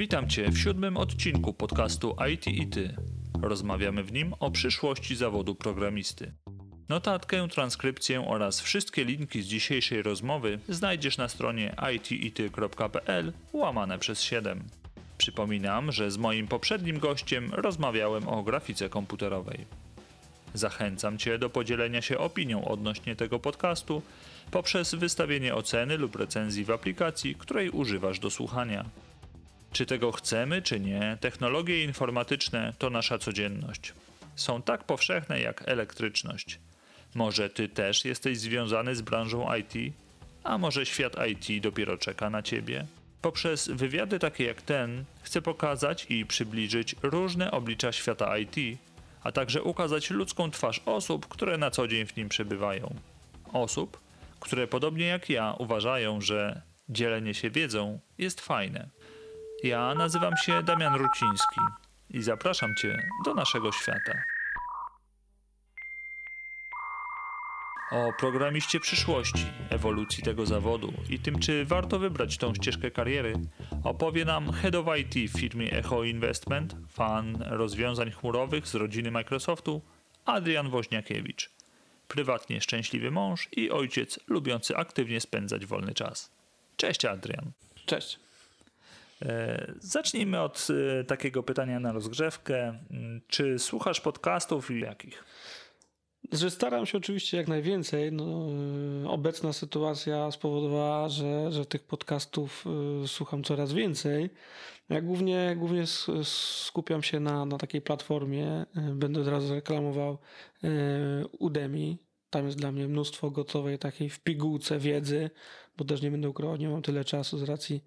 Witam Cię w siódmym odcinku podcastu IT i Ty. Rozmawiamy w nim o przyszłości zawodu programisty. Notatkę, transkrypcję oraz wszystkie linki z dzisiejszej rozmowy znajdziesz na stronie itity.pl łamane przez 7. Przypominam, że z moim poprzednim gościem rozmawiałem o grafice komputerowej. Zachęcam Cię do podzielenia się opinią odnośnie tego podcastu poprzez wystawienie oceny lub recenzji w aplikacji, której używasz do słuchania. Czy tego chcemy, czy nie, technologie informatyczne to nasza codzienność. Są tak powszechne jak elektryczność. Może ty też jesteś związany z branżą IT, a może świat IT dopiero czeka na ciebie? Poprzez wywiady takie jak ten chcę pokazać i przybliżyć różne oblicza świata IT, a także ukazać ludzką twarz osób, które na co dzień w nim przebywają. Osób, które podobnie jak ja uważają, że dzielenie się wiedzą jest fajne. Ja nazywam się Damian Ruciński i zapraszam Cię do naszego świata. O programiście przyszłości, ewolucji tego zawodu i tym, czy warto wybrać tą ścieżkę kariery, opowie nam Head of IT w firmie Echo Investment, fan rozwiązań chmurowych z rodziny Microsoftu, Adrian Woźniakiewicz. Prywatnie szczęśliwy mąż i ojciec lubiący aktywnie spędzać wolny czas. Cześć Adrian. Cześć. E, zacznijmy od e, takiego pytania na rozgrzewkę. Czy słuchasz podcastów i jakich? Że staram się oczywiście jak najwięcej. No, e, obecna sytuacja spowodowała, że, że tych podcastów słucham coraz więcej. Ja głównie, głównie skupiam się na, na takiej platformie. Będę od razu reklamował Udemy. Tam jest dla mnie mnóstwo gotowej takiej w pigułce wiedzy, bo też nie będę ukrywał, nie mam tyle czasu z racji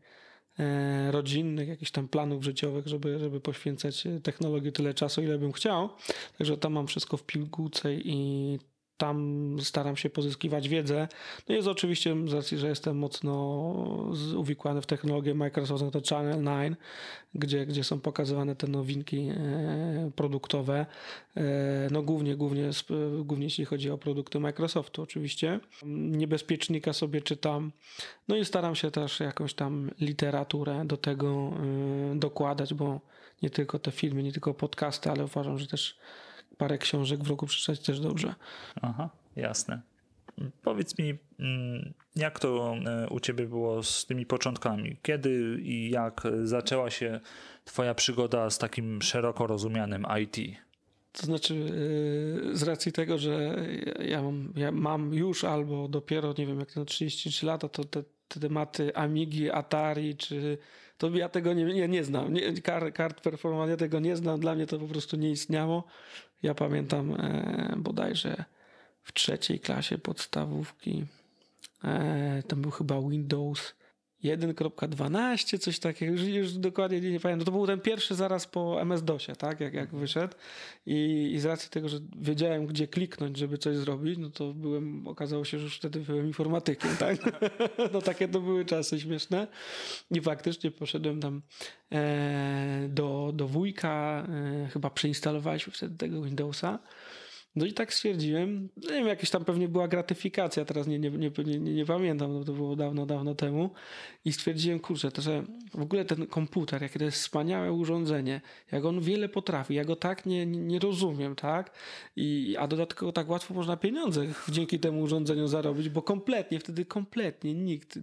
rodzinnych, jakichś tam planów życiowych, żeby, żeby poświęcać technologii tyle czasu, ile bym chciał. Także tam mam wszystko w pigułce i tam staram się pozyskiwać wiedzę. No jest oczywiście, z racji, że jestem mocno uwikłany w technologię Microsoft, no to Channel 9, gdzie, gdzie są pokazywane te nowinki e, produktowe. E, no głównie, głównie, głównie jeśli chodzi o produkty Microsoftu oczywiście. Niebezpiecznika sobie czytam. No i staram się też jakąś tam literaturę do tego e, dokładać, bo nie tylko te filmy, nie tylko podcasty, ale uważam, że też parę książek w roku przeczytać też dobrze. Aha, jasne. Powiedz mi, mm, jak to e, u ciebie było z tymi początkami? Kiedy i jak zaczęła się twoja przygoda z takim szeroko rozumianym IT? To znaczy, e, z racji tego, że ja mam, ja mam już albo dopiero, nie wiem, jak na 33 lata, to te, te tematy Amigi, Atari, czy to ja tego nie, nie, nie znam. Nie, kart, kart performance, ja tego nie znam. Dla mnie to po prostu nie istniało. Ja pamiętam e, bodajże w trzeciej klasie podstawówki. E, tam był chyba Windows 1.12, coś takiego, już, już dokładnie nie, nie pamiętam. To był ten pierwszy zaraz po MS-DOSie, tak, jak, jak wyszedł. I, I z racji tego, że wiedziałem, gdzie kliknąć, żeby coś zrobić, no to byłem, okazało się, że już wtedy byłem informatykiem, tak. no takie to były czasy śmieszne. I faktycznie poszedłem tam e, do, do wujka, e, chyba przeinstalowaliśmy wtedy tego Windowsa. No i tak stwierdziłem, nie wiem, jakaś tam pewnie była gratyfikacja, teraz nie, nie, nie, nie, nie pamiętam, no to było dawno, dawno temu. I stwierdziłem, kurczę, to że w ogóle ten komputer, jakie to jest wspaniałe urządzenie, jak on wiele potrafi, ja go tak nie, nie rozumiem, tak? I, a dodatkowo tak łatwo można pieniądze dzięki temu urządzeniu zarobić, bo kompletnie, wtedy kompletnie nikt,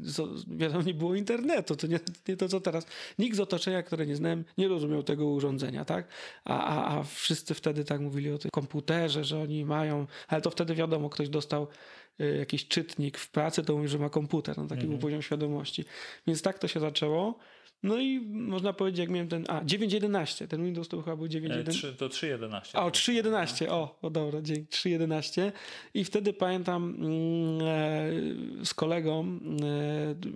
wiadomo, nie było internetu, to nie, nie to co teraz. Nikt z otoczenia, które nie znałem, nie rozumiał tego urządzenia, tak? A, a, a wszyscy wtedy tak mówili o tym komputerze, że oni mają, ale to wtedy wiadomo, ktoś dostał y, jakiś czytnik w pracy, to mówi, że ma komputer, no taki mhm. był poziom świadomości. Więc tak to się zaczęło. No i można powiedzieć, jak miałem ten. A, 9.11. Ten Windows to chyba był 9.11. E, to 3.11. A, o 3.11. O, o dobra, dzięki. 3.11. I wtedy pamiętam mm, e, z kolegą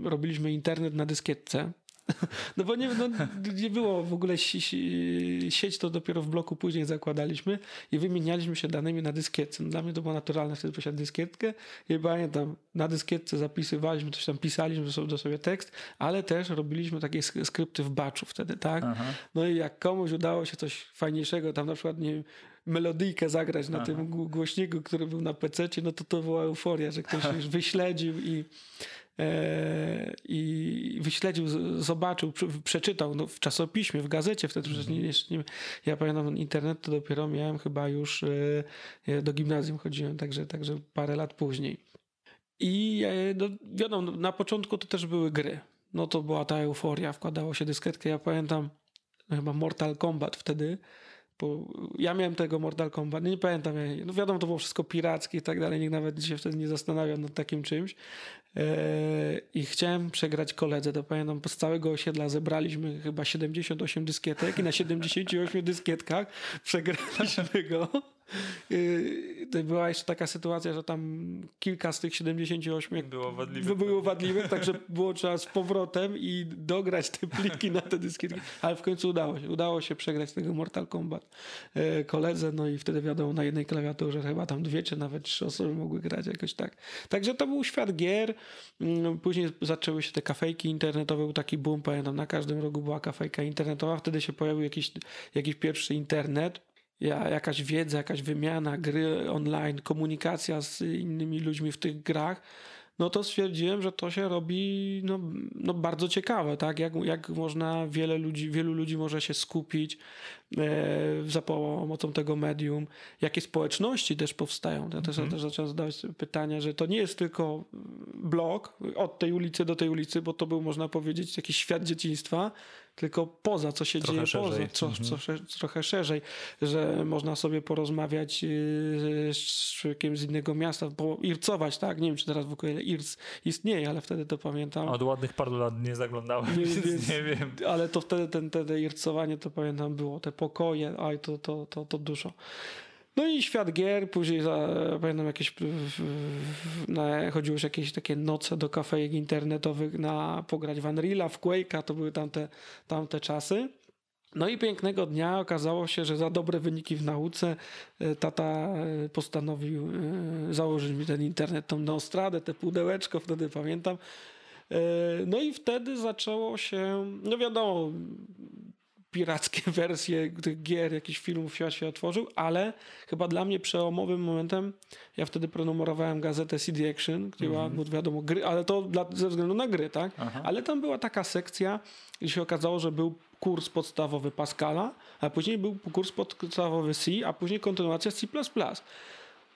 e, robiliśmy internet na dyskietce. No bo nie, no, nie było w ogóle sieć, to dopiero w bloku później zakładaliśmy i wymienialiśmy się danymi na dyskietce. No, dla mnie to było naturalne, wtedy posiadać dyskietkę i pamiętam, na dyskietce zapisywaliśmy, coś tam pisaliśmy do sobie tekst, ale też robiliśmy takie skrypty w baczu wtedy, tak? Aha. No i jak komuś udało się coś fajniejszego, tam na przykład, nie wiem, melodyjkę zagrać na Aha. tym głośniku, który był na PC, no to to była euforia, że ktoś już wyśledził i i wyśledził, zobaczył, przeczytał no, w czasopiśmie, w gazecie wtedy, przecież nie, nie, ja pamiętam internet to dopiero miałem chyba już e, do gimnazjum chodziłem, także, także parę lat później. I no, wiadomo, na początku to też były gry. No to była ta euforia, wkładało się dyskretkę. Ja pamiętam no, chyba Mortal Kombat wtedy, ja miałem tego Mortal Kombat, nie pamiętam, no wiadomo, to było wszystko pirackie i tak dalej, nikt nawet się wtedy nie zastanawiał nad takim czymś. Eee, I chciałem przegrać koledze, to pamiętam, z całego osiedla zebraliśmy chyba 78 dyskietek i na 78 dyskietkach przegraliśmy go. Yy, była jeszcze taka sytuacja, że tam kilka z tych 78 było wadliwych, było wadliwych także było trzeba z powrotem i dograć te pliki na te dyski. Ale w końcu udało się. Udało się przegrać tego Mortal Kombat yy, koledze, no i wtedy wiadomo, na jednej klawiaturze chyba tam dwie czy nawet trzy osoby mogły grać jakoś tak. Także to był świat gier. Mm, później zaczęły się te kafejki internetowe, był taki boom, pamiętam, na każdym rogu była kafejka internetowa. Wtedy się pojawił jakiś, jakiś pierwszy internet jakaś wiedza, jakaś wymiana, gry online, komunikacja z innymi ludźmi w tych grach, no to stwierdziłem, że to się robi no, no bardzo ciekawe, tak? Jak, jak można wiele ludzi, wielu ludzi może się skupić e, za pomocą tego medium, jakie społeczności też powstają. Ja też, mm. też zacząłem zadawać pytania, że to nie jest tylko blog od tej ulicy do tej ulicy, bo to był, można powiedzieć, jakiś świat dzieciństwa, tylko poza, co się trochę dzieje szerzej. poza, co, mhm. co, trochę szerzej, że można sobie porozmawiać y, z człowiekiem z innego miasta, ircować, tak? Nie wiem, czy teraz w ogóle IRC istnieje, ale wtedy to pamiętam. Od ładnych paru lat nie zaglądałem, nie, więc nie wiem. Ale to wtedy ten, ten ircowanie, to pamiętam, było, te pokoje, aj, to, to, to, to dużo. No i świat gier, później za, pamiętam jakieś, na, już jakieś takie noce do kafejek internetowych na pograć w Unreal'a, w Quake'a, to były tamte, tamte czasy. No i pięknego dnia okazało się, że za dobre wyniki w nauce e, tata e, postanowił e, założyć mi ten internet, tą Neostradę, te pudełeczko, wtedy pamiętam. No i wtedy zaczęło się, no wiadomo, pirackie wersje tych gier, jakichś filmów świat się otworzył, ale chyba dla mnie przełomowym momentem, ja wtedy prenumerowałem gazetę CD Action, która była, mm -hmm. wiadomo, gry, ale to dla, ze względu na gry, tak? Aha. Ale tam była taka sekcja, gdzie się okazało, że był kurs podstawowy Pascala, a później był kurs podstawowy C, a później kontynuacja C++.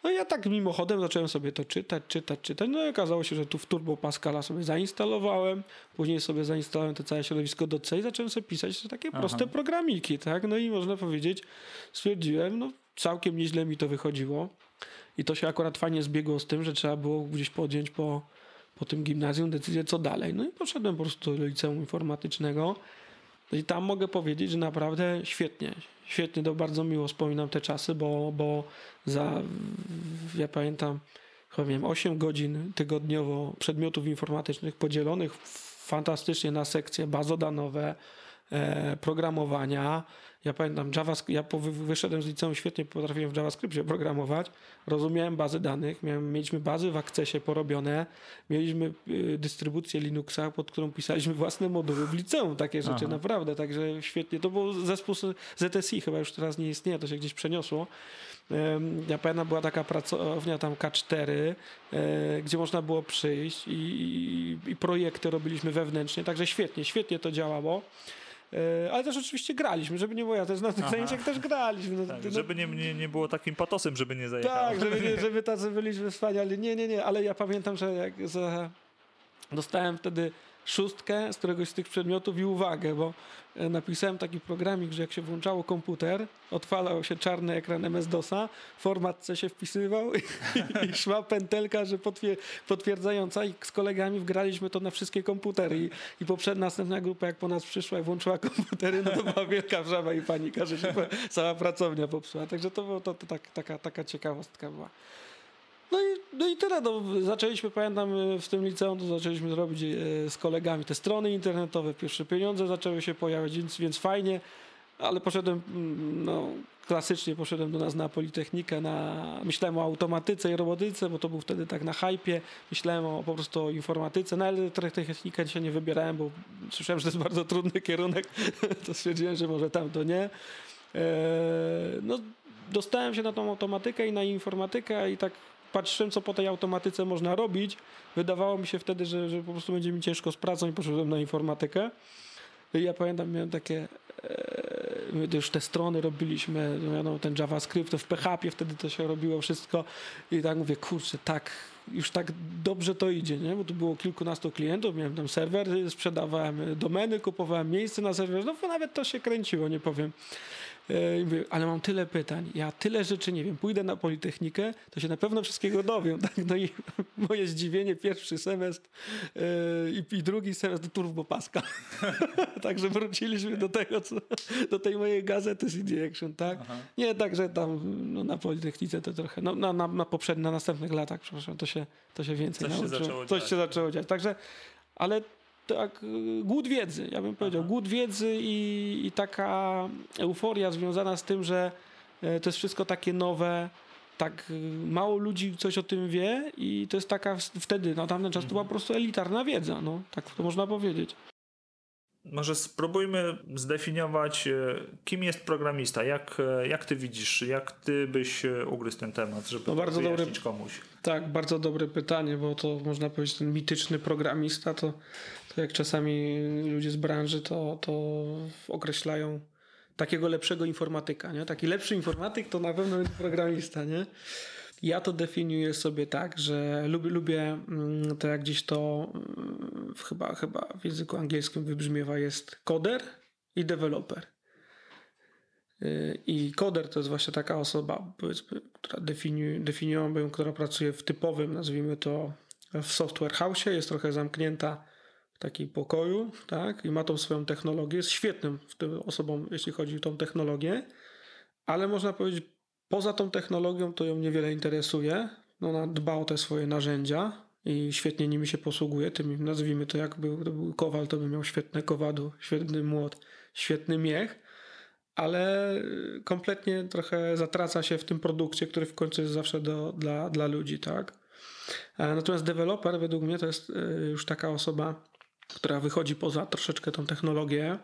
No ja tak mimochodem zacząłem sobie to czytać, czytać, czytać. No i okazało się, że tu w Turbo Pascala sobie zainstalowałem, później sobie zainstalowałem to całe środowisko do C i zacząłem sobie pisać takie Aha. proste programiki, tak? No i można powiedzieć, stwierdziłem, no całkiem nieźle mi to wychodziło. I to się akurat fajnie zbiegło z tym, że trzeba było gdzieś podjąć po, po tym gimnazjum decyzję, co dalej. No i poszedłem po prostu do liceum informatycznego. No I tam mogę powiedzieć, że naprawdę świetnie, świetnie, to bardzo miło wspominam te czasy, bo, bo za, ja pamiętam, chyba wiem, 8 godzin tygodniowo przedmiotów informatycznych podzielonych fantastycznie na sekcje bazodanowe, e, programowania, ja pamiętam, JavaScript, ja wyszedłem z liceum świetnie, potrafiłem w JavaScriptie programować, rozumiałem bazy danych, miałem, mieliśmy bazy w Accessie porobione, mieliśmy y, dystrybucję Linuxa, pod którą pisaliśmy własne moduły w liceum, takie rzeczy, Aha. naprawdę, także świetnie. To był zespół ZSI, chyba już teraz nie istnieje, to się gdzieś przeniosło. Ja pamiętam, była taka pracownia tam K4, e, gdzie można było przyjść i, i, i projekty robiliśmy wewnętrznie, także świetnie, świetnie to działało. E, ale też oczywiście graliśmy, żeby nie było ja też na tych zajęciach też graliśmy. No, tak, no, żeby nie, nie, nie było takim patosem, żeby nie zajechał. Tak, żeby, nie, żeby tacy byliśmy wspaniali. Nie, nie, nie, ale ja pamiętam, że jak za... dostałem wtedy szóstkę z któregoś z tych przedmiotów i uwagę, bo e, napisałem taki programik, że jak się włączało komputer, odwalał się czarny ekran MS-DOSa, format C się wpisywał i, i szła pętelka, że potwierdzająca i z kolegami wgraliśmy to na wszystkie komputery i, i poprzednia następna grupa jak po nas przyszła i włączyła komputery, no to była wielka wrzawa i panika, że się cała pracownia popsuła. Także to była to, to, tak, taka, taka ciekawostka była. No i, no i tyle. No, zaczęliśmy, pamiętam, w tym liceum to zaczęliśmy robić e, z kolegami te strony internetowe. Pierwsze pieniądze zaczęły się pojawiać, więc, więc fajnie. Ale poszedłem, mm, no, klasycznie poszedłem do nas na Politechnikę, na, myślałem o automatyce i robotyce, bo to był wtedy tak na hypie. Myślałem o, po prostu o informatyce, no ale technikę dzisiaj nie wybierałem, bo słyszałem, że to jest bardzo trudny kierunek, to stwierdziłem, że może tam to nie. Eee, no, dostałem się na tą automatykę i na informatykę i tak patrzyłem, co po tej automatyce można robić, wydawało mi się wtedy, że, że po prostu będzie mi ciężko z pracą i poszedłem na informatykę. I ja pamiętam, miałem takie, e, już te strony robiliśmy, no ten JavaScript, to w PHP wtedy to się robiło wszystko i tak mówię, kurczę, tak, już tak dobrze to idzie, nie? Bo tu było kilkunastu klientów, miałem tam serwer, sprzedawałem domeny, kupowałem miejsce na serwerze, no nawet to się kręciło, nie powiem. E, mówię, ale mam tyle pytań, ja tyle rzeczy nie wiem, pójdę na Politechnikę, to się na pewno wszystkiego dowiem. Tak? No i moje zdziwienie, pierwszy semestr yy, i, i, drugi semestr Turbo Pascal. także wróciliśmy do tego, co, do tej mojej gazety CD Action, tak? Aha. Nie, także tam no, na Politechnice to trochę, no, na, na, na poprzednich, na następnych latach, przepraszam, to się, to się więcej Coś nauczyło. Się zaczęło Coś się zaczęło dziać. Także, ale tak, y, głód wiedzy, ja bym powiedział, Aha. głód wiedzy i, i taka euforia związana z tym, że e, to jest wszystko takie nowe, tak y, mało ludzi coś o tym wie i to jest taka wtedy, na tamten czas to była po prostu elitarna wiedza, no, tak to można powiedzieć. Może spróbujmy zdefiniować, e, kim jest programista. Jak, e, jak ty widzisz, jak ty byś ugryzł ten temat, żeby no bardzo dobry, komuś? Tak, bardzo dobre pytanie, bo to można powiedzieć, ten mityczny programista, to jak czasami ludzie z branży to, to określają takiego lepszego informatyka. Nie? Taki lepszy informatyk to na pewno jest programista. Nie? Ja to definiuję sobie tak, że lubię, lubię mm, to jak gdzieś to mm, chyba, chyba w języku angielskim wybrzmiewa jest koder i deweloper. Y, I koder to jest właśnie taka osoba, która definiuje, definiowałbym, która pracuje w typowym, nazwijmy to, w software house, jest trochę zamknięta takim pokoju, tak, i ma tą swoją technologię, jest świetnym osobą, jeśli chodzi o tą technologię, ale można powiedzieć, Poza tą technologią to ją niewiele interesuje. Ona dba o te swoje narzędzia i świetnie nimi się posługuje. Tym nazwijmy to, jak był, to był kowal, to by miał świetne kowadło, świetny młot, świetny miech, ale kompletnie trochę zatraca się w tym produkcie, który w końcu jest zawsze do, dla, dla ludzi, tak? E, natomiast deweloper według mnie to jest e, już taka osoba, która wychodzi poza troszeczkę tą technologię,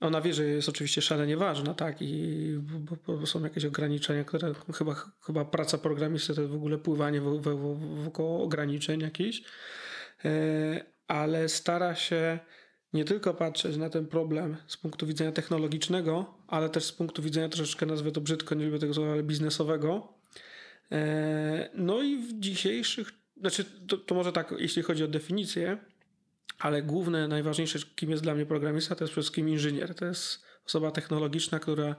ona wie, że jest oczywiście szalenie ważna, tak, i bo, bo są jakieś ograniczenia, które chyba, chyba praca programisty to w ogóle pływanie wokoło ograniczeń jakichś, e, ale stara się nie tylko patrzeć na ten problem z punktu widzenia technologicznego, ale też z punktu widzenia troszeczkę, nazwę to brzydko, nie lubię tego słowa, ale biznesowego. E, no i w dzisiejszych, znaczy to, to może tak, jeśli chodzi o definicję, ale główne, najważniejsze, kim jest dla mnie programista, to jest przede wszystkim inżynier. To jest osoba technologiczna, która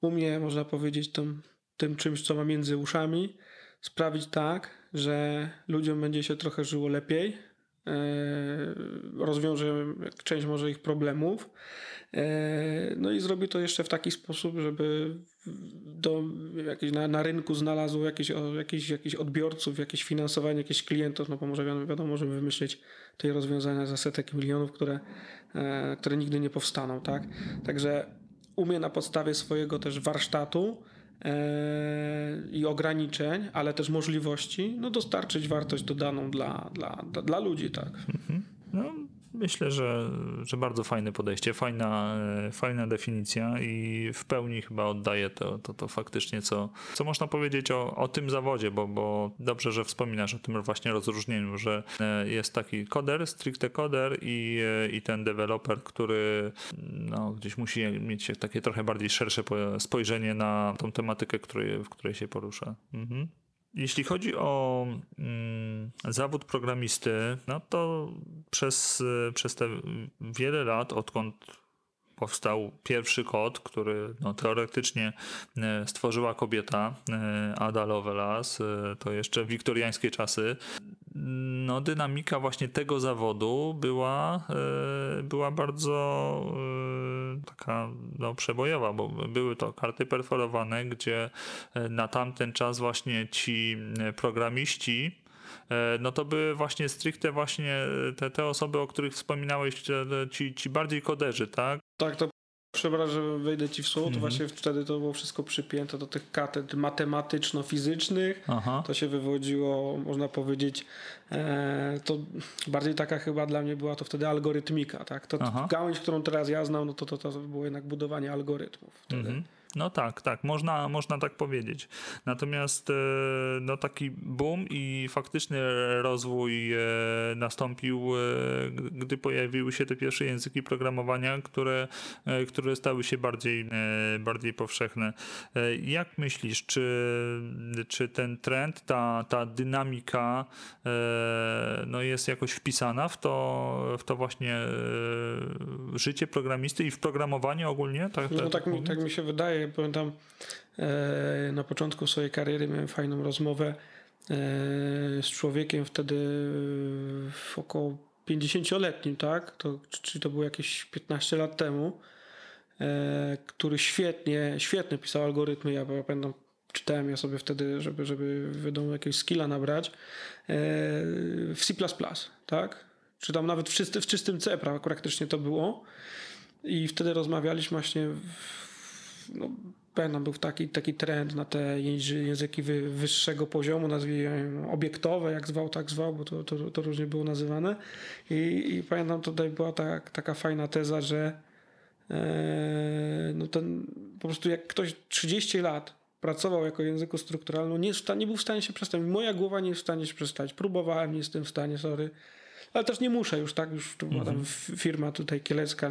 umie, można powiedzieć, tym, tym czymś, co ma między uszami, sprawić tak, że ludziom będzie się trochę żyło lepiej, e, rozwiąże część może ich problemów. E, no i zrobi to jeszcze w taki sposób, żeby do, jakieś na, na rynku znalazł jakieś, jakieś, jakieś odbiorców, jakieś finansowanie, jakieś klientów, no bo może wiadomo, możemy wymyślić tej rozwiązania za setek milionów, które, e, które nigdy nie powstaną, tak? Także umie na podstawie swojego też warsztatu e, i ograniczeń, ale też możliwości, no dostarczyć wartość dodaną dla, dla, dla, dla ludzi, tak. Mhm. No, Myślę, że, że bardzo fajne podejście, fajna, e, fajna definicja i w pełni chyba oddaje to, to, to faktycznie, co, co można powiedzieć o, o tym zawodzie, bo, bo dobrze, że wspominasz o tym właśnie rozróżnieniu, że e, jest taki koder, stricte koder i, e, i ten deweloper, który no, gdzieś musi mieć takie trochę bardziej szersze spojrzenie na tą tematykę, której, w której się porusza. Mhm. Jeśli chodzi o mm, zawód programisty, no to przez, przez te wiele lat, odkąd powstał pierwszy kod, który no, teoretycznie e, stworzyła kobieta e, Ada Lovelace, e, to jeszcze wiktoriańskie czasy. No, dynamika właśnie tego zawodu była, była bardzo taka no, przebojowa, bo były to karty perforowane, gdzie na tamten czas właśnie ci programiści no to były właśnie stricte właśnie te, te osoby, o których wspominałeś, ci, ci bardziej koderzy, tak? Tak, to przepraszam, że wejdę ci w słowo, to mhm. właśnie wtedy to było wszystko przypięte do tych katedr matematyczno-fizycznych. Aha. To się wywodziło, można powiedzieć, e, to bardziej taka chyba dla mnie była to wtedy algorytmika. Tak? To Aha. gałęź, którą teraz ja znam, no to, to, to było jednak budowanie algorytmów. Wtedy. Mhm. No tak, tak, można, można tak powiedzieć. Natomiast e, no, taki boom i faktyczny rozwój e, nastąpił, e, gdy pojawiły się te pierwsze języki programowania, które, które stały się bardziej, bardziej powszechne. Jak myślisz, czy, czy ten trend, ta, ta dynamika no, jest jakoś wpisana w to, w to właśnie życie programisty i w programowanie ogólnie? Tak, no tak, tak, mi, tak mi się wydaje pamiętam e, na początku swojej kariery miałem fajną rozmowę e, z człowiekiem wtedy w około 50-letnim, tak? To, czyli to było jakieś 15 lat temu, e, który świetnie, świetnie pisał algorytmy. Ja pamiętam, czytałem ja sobie wtedy, żeby, żeby wiadomo, jakiegoś skilla nabrać w C++, tak? Czy tam nawet w, w czystym C praktycznie to było. I wtedy rozmawialiśmy właśnie no, pamiętam, był taki, taki trend na te języki wyższego poziomu, nazwijmy obiektowe, jak zwał, tak zwał, bo to, to, to różnie było nazywane. I, i pamiętam, tutaj była ta, taka fajna teza, że e, no ten, po prostu jak ktoś 30 lat pracował jako języku strukturalnym, nie, nie był w stanie się przestawić. Moja głowa nie jest w stanie się przestawić. Próbowałem, nie jestem w stanie, sorry. Ale też nie muszę już, tak? Już to była tam mhm. firma tutaj kielecka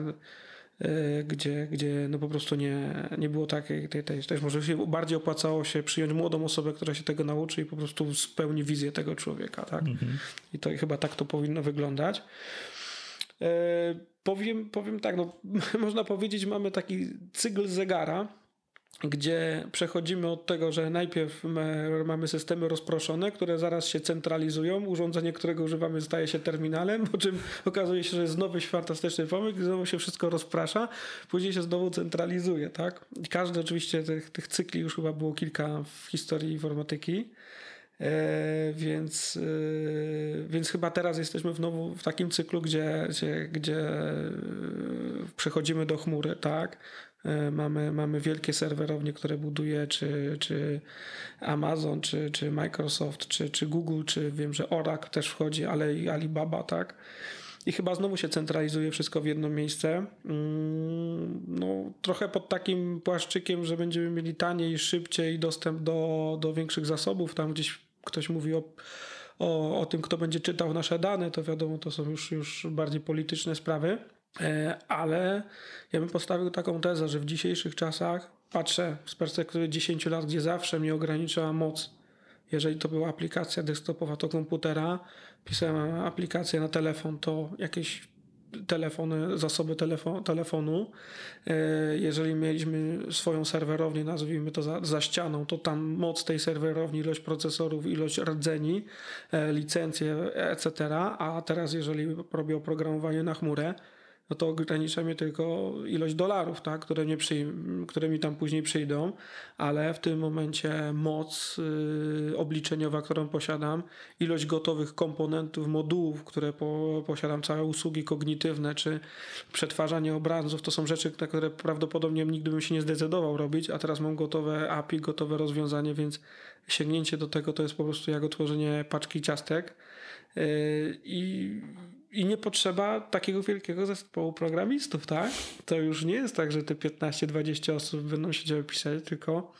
gdzie, gdzie no po prostu nie, nie było takiej, tej, tej, też może się bardziej opłacało się przyjąć młodą osobę, która się tego nauczy i po prostu spełni wizję tego człowieka, tak? Mhm. I to chyba tak to powinno wyglądać. E, powiem, powiem tak, no, można powiedzieć, mamy taki cykl zegara, gdzie przechodzimy od tego, że najpierw mamy systemy rozproszone, które zaraz się centralizują, urządzenie, którego używamy staje się terminalem, po czym okazuje się, że jest nowy fantastyczny pomysł znowu się wszystko rozprasza, później się znowu centralizuje, tak? I każdy oczywiście tych, tych cykli już chyba było kilka w historii informatyki. E, więc, e, więc chyba teraz jesteśmy znowu w takim cyklu, gdzie, gdzie, gdzie e, przechodzimy do chmury, tak? E, mamy, mamy wielkie serwerownie, które buduje czy, czy Amazon, czy, czy Microsoft, czy, czy Google, czy wiem, że Oracle też wchodzi, ale i Alibaba, tak? I chyba znowu się centralizuje wszystko w jedno miejsce. Mm, no, trochę pod takim płaszczykiem, że będziemy mieli taniej, szybciej dostęp do, do większych zasobów. Tam gdzieś ktoś mówi o, o, o tym, kto będzie czytał nasze dane, to wiadomo, to są już, już bardziej polityczne sprawy. E, ale ja bym postawił taką tezę, że w dzisiejszych czasach patrzę z perspektywy 10 lat, gdzie zawsze mnie ograniczała moc. Jeżeli to była aplikacja desktopowa, to komputera, pisałem aplikację na telefon, to jakieś telefony, zasoby telefon, telefonu. E, jeżeli mieliśmy swoją serwerownię, nazwijmy to za, za, ścianą, to tam moc tej serwerowni, ilość procesorów, ilość rdzeni, e, licencje, etc. A teraz, jeżeli robię oprogramowanie na chmurę, no to ogranicza mnie tylko ilość dolarów, tak, które, mnie które mi tam później przyjdą, ale w tym momencie moc yy, obliczeniowa, którą posiadam, ilość gotowych komponentów, modułów, które po, posiadam, całe usługi kognitywne, czy przetwarzanie obrazów, to są rzeczy, na które prawdopodobnie nigdy bym się nie zdecydował robić, a teraz mam gotowe API, gotowe rozwiązanie, więc sięgnięcie do tego to jest po prostu jak otworzenie paczki ciastek. Yy, I i nie potrzeba takiego wielkiego zespołu programistów, tak? To już nie jest tak, że te 15-20 osób będą siedziały pisać, tylko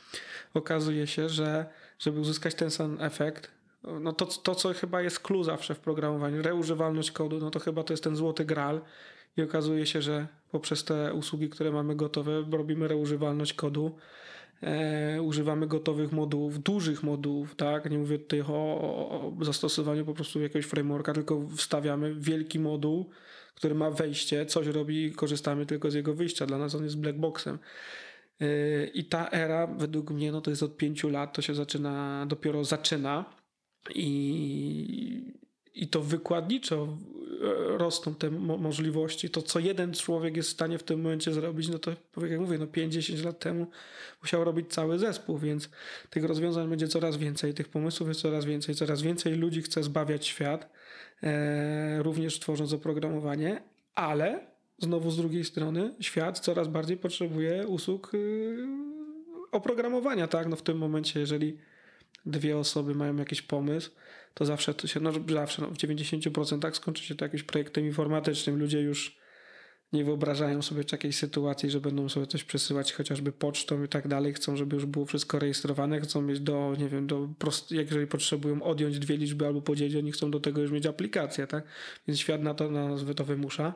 okazuje się, że żeby uzyskać ten sam efekt, no to, to co chyba jest clue zawsze w programowaniu, reużywalność kodu, no to chyba to jest ten złoty gral i okazuje się, że poprzez te usługi, które mamy gotowe, robimy reużywalność kodu, e, używamy gotowych modułów, dużych modułów, tak? Nie mówię tutaj o, o, zastosowaniu po prostu jakiegoś frameworka, tylko wstawiamy wielki moduł, który ma wejście, coś robi i korzystamy tylko z jego wyjścia. Dla nas on jest blackboxem. E, I ta era, według mnie, no to jest od pięciu lat, to się zaczyna, dopiero zaczyna i, i to wykładniczo rosną te mo możliwości, to co jeden człowiek jest w stanie w tym momencie zrobić, no to jak mówię, no 5-10 lat temu musiał robić cały zespół, więc tych rozwiązań będzie coraz więcej, tych pomysłów jest coraz więcej, coraz więcej ludzi chce zbawiać świat, e, również tworząc oprogramowanie, ale znowu z drugiej strony świat coraz bardziej potrzebuje usług y, oprogramowania, tak? No w tym momencie, jeżeli dwie osoby mają jakiś pomysł, to zawsze to się, no zawsze, no, w 90% skończy się to jakimś projektem informatycznym. Ludzie już nie wyobrażają sobie takiej sytuacji, że będą sobie coś przesyłać chociażby pocztą i tak dalej. Chcą, żeby już było wszystko rejestrowane, chcą mieć do, nie wiem, do prost, jeżeli potrzebują odjąć dwie liczby albo podzielić, oni chcą do tego już mieć aplikację, tak? Więc świat na to, na nazwę to wymusza,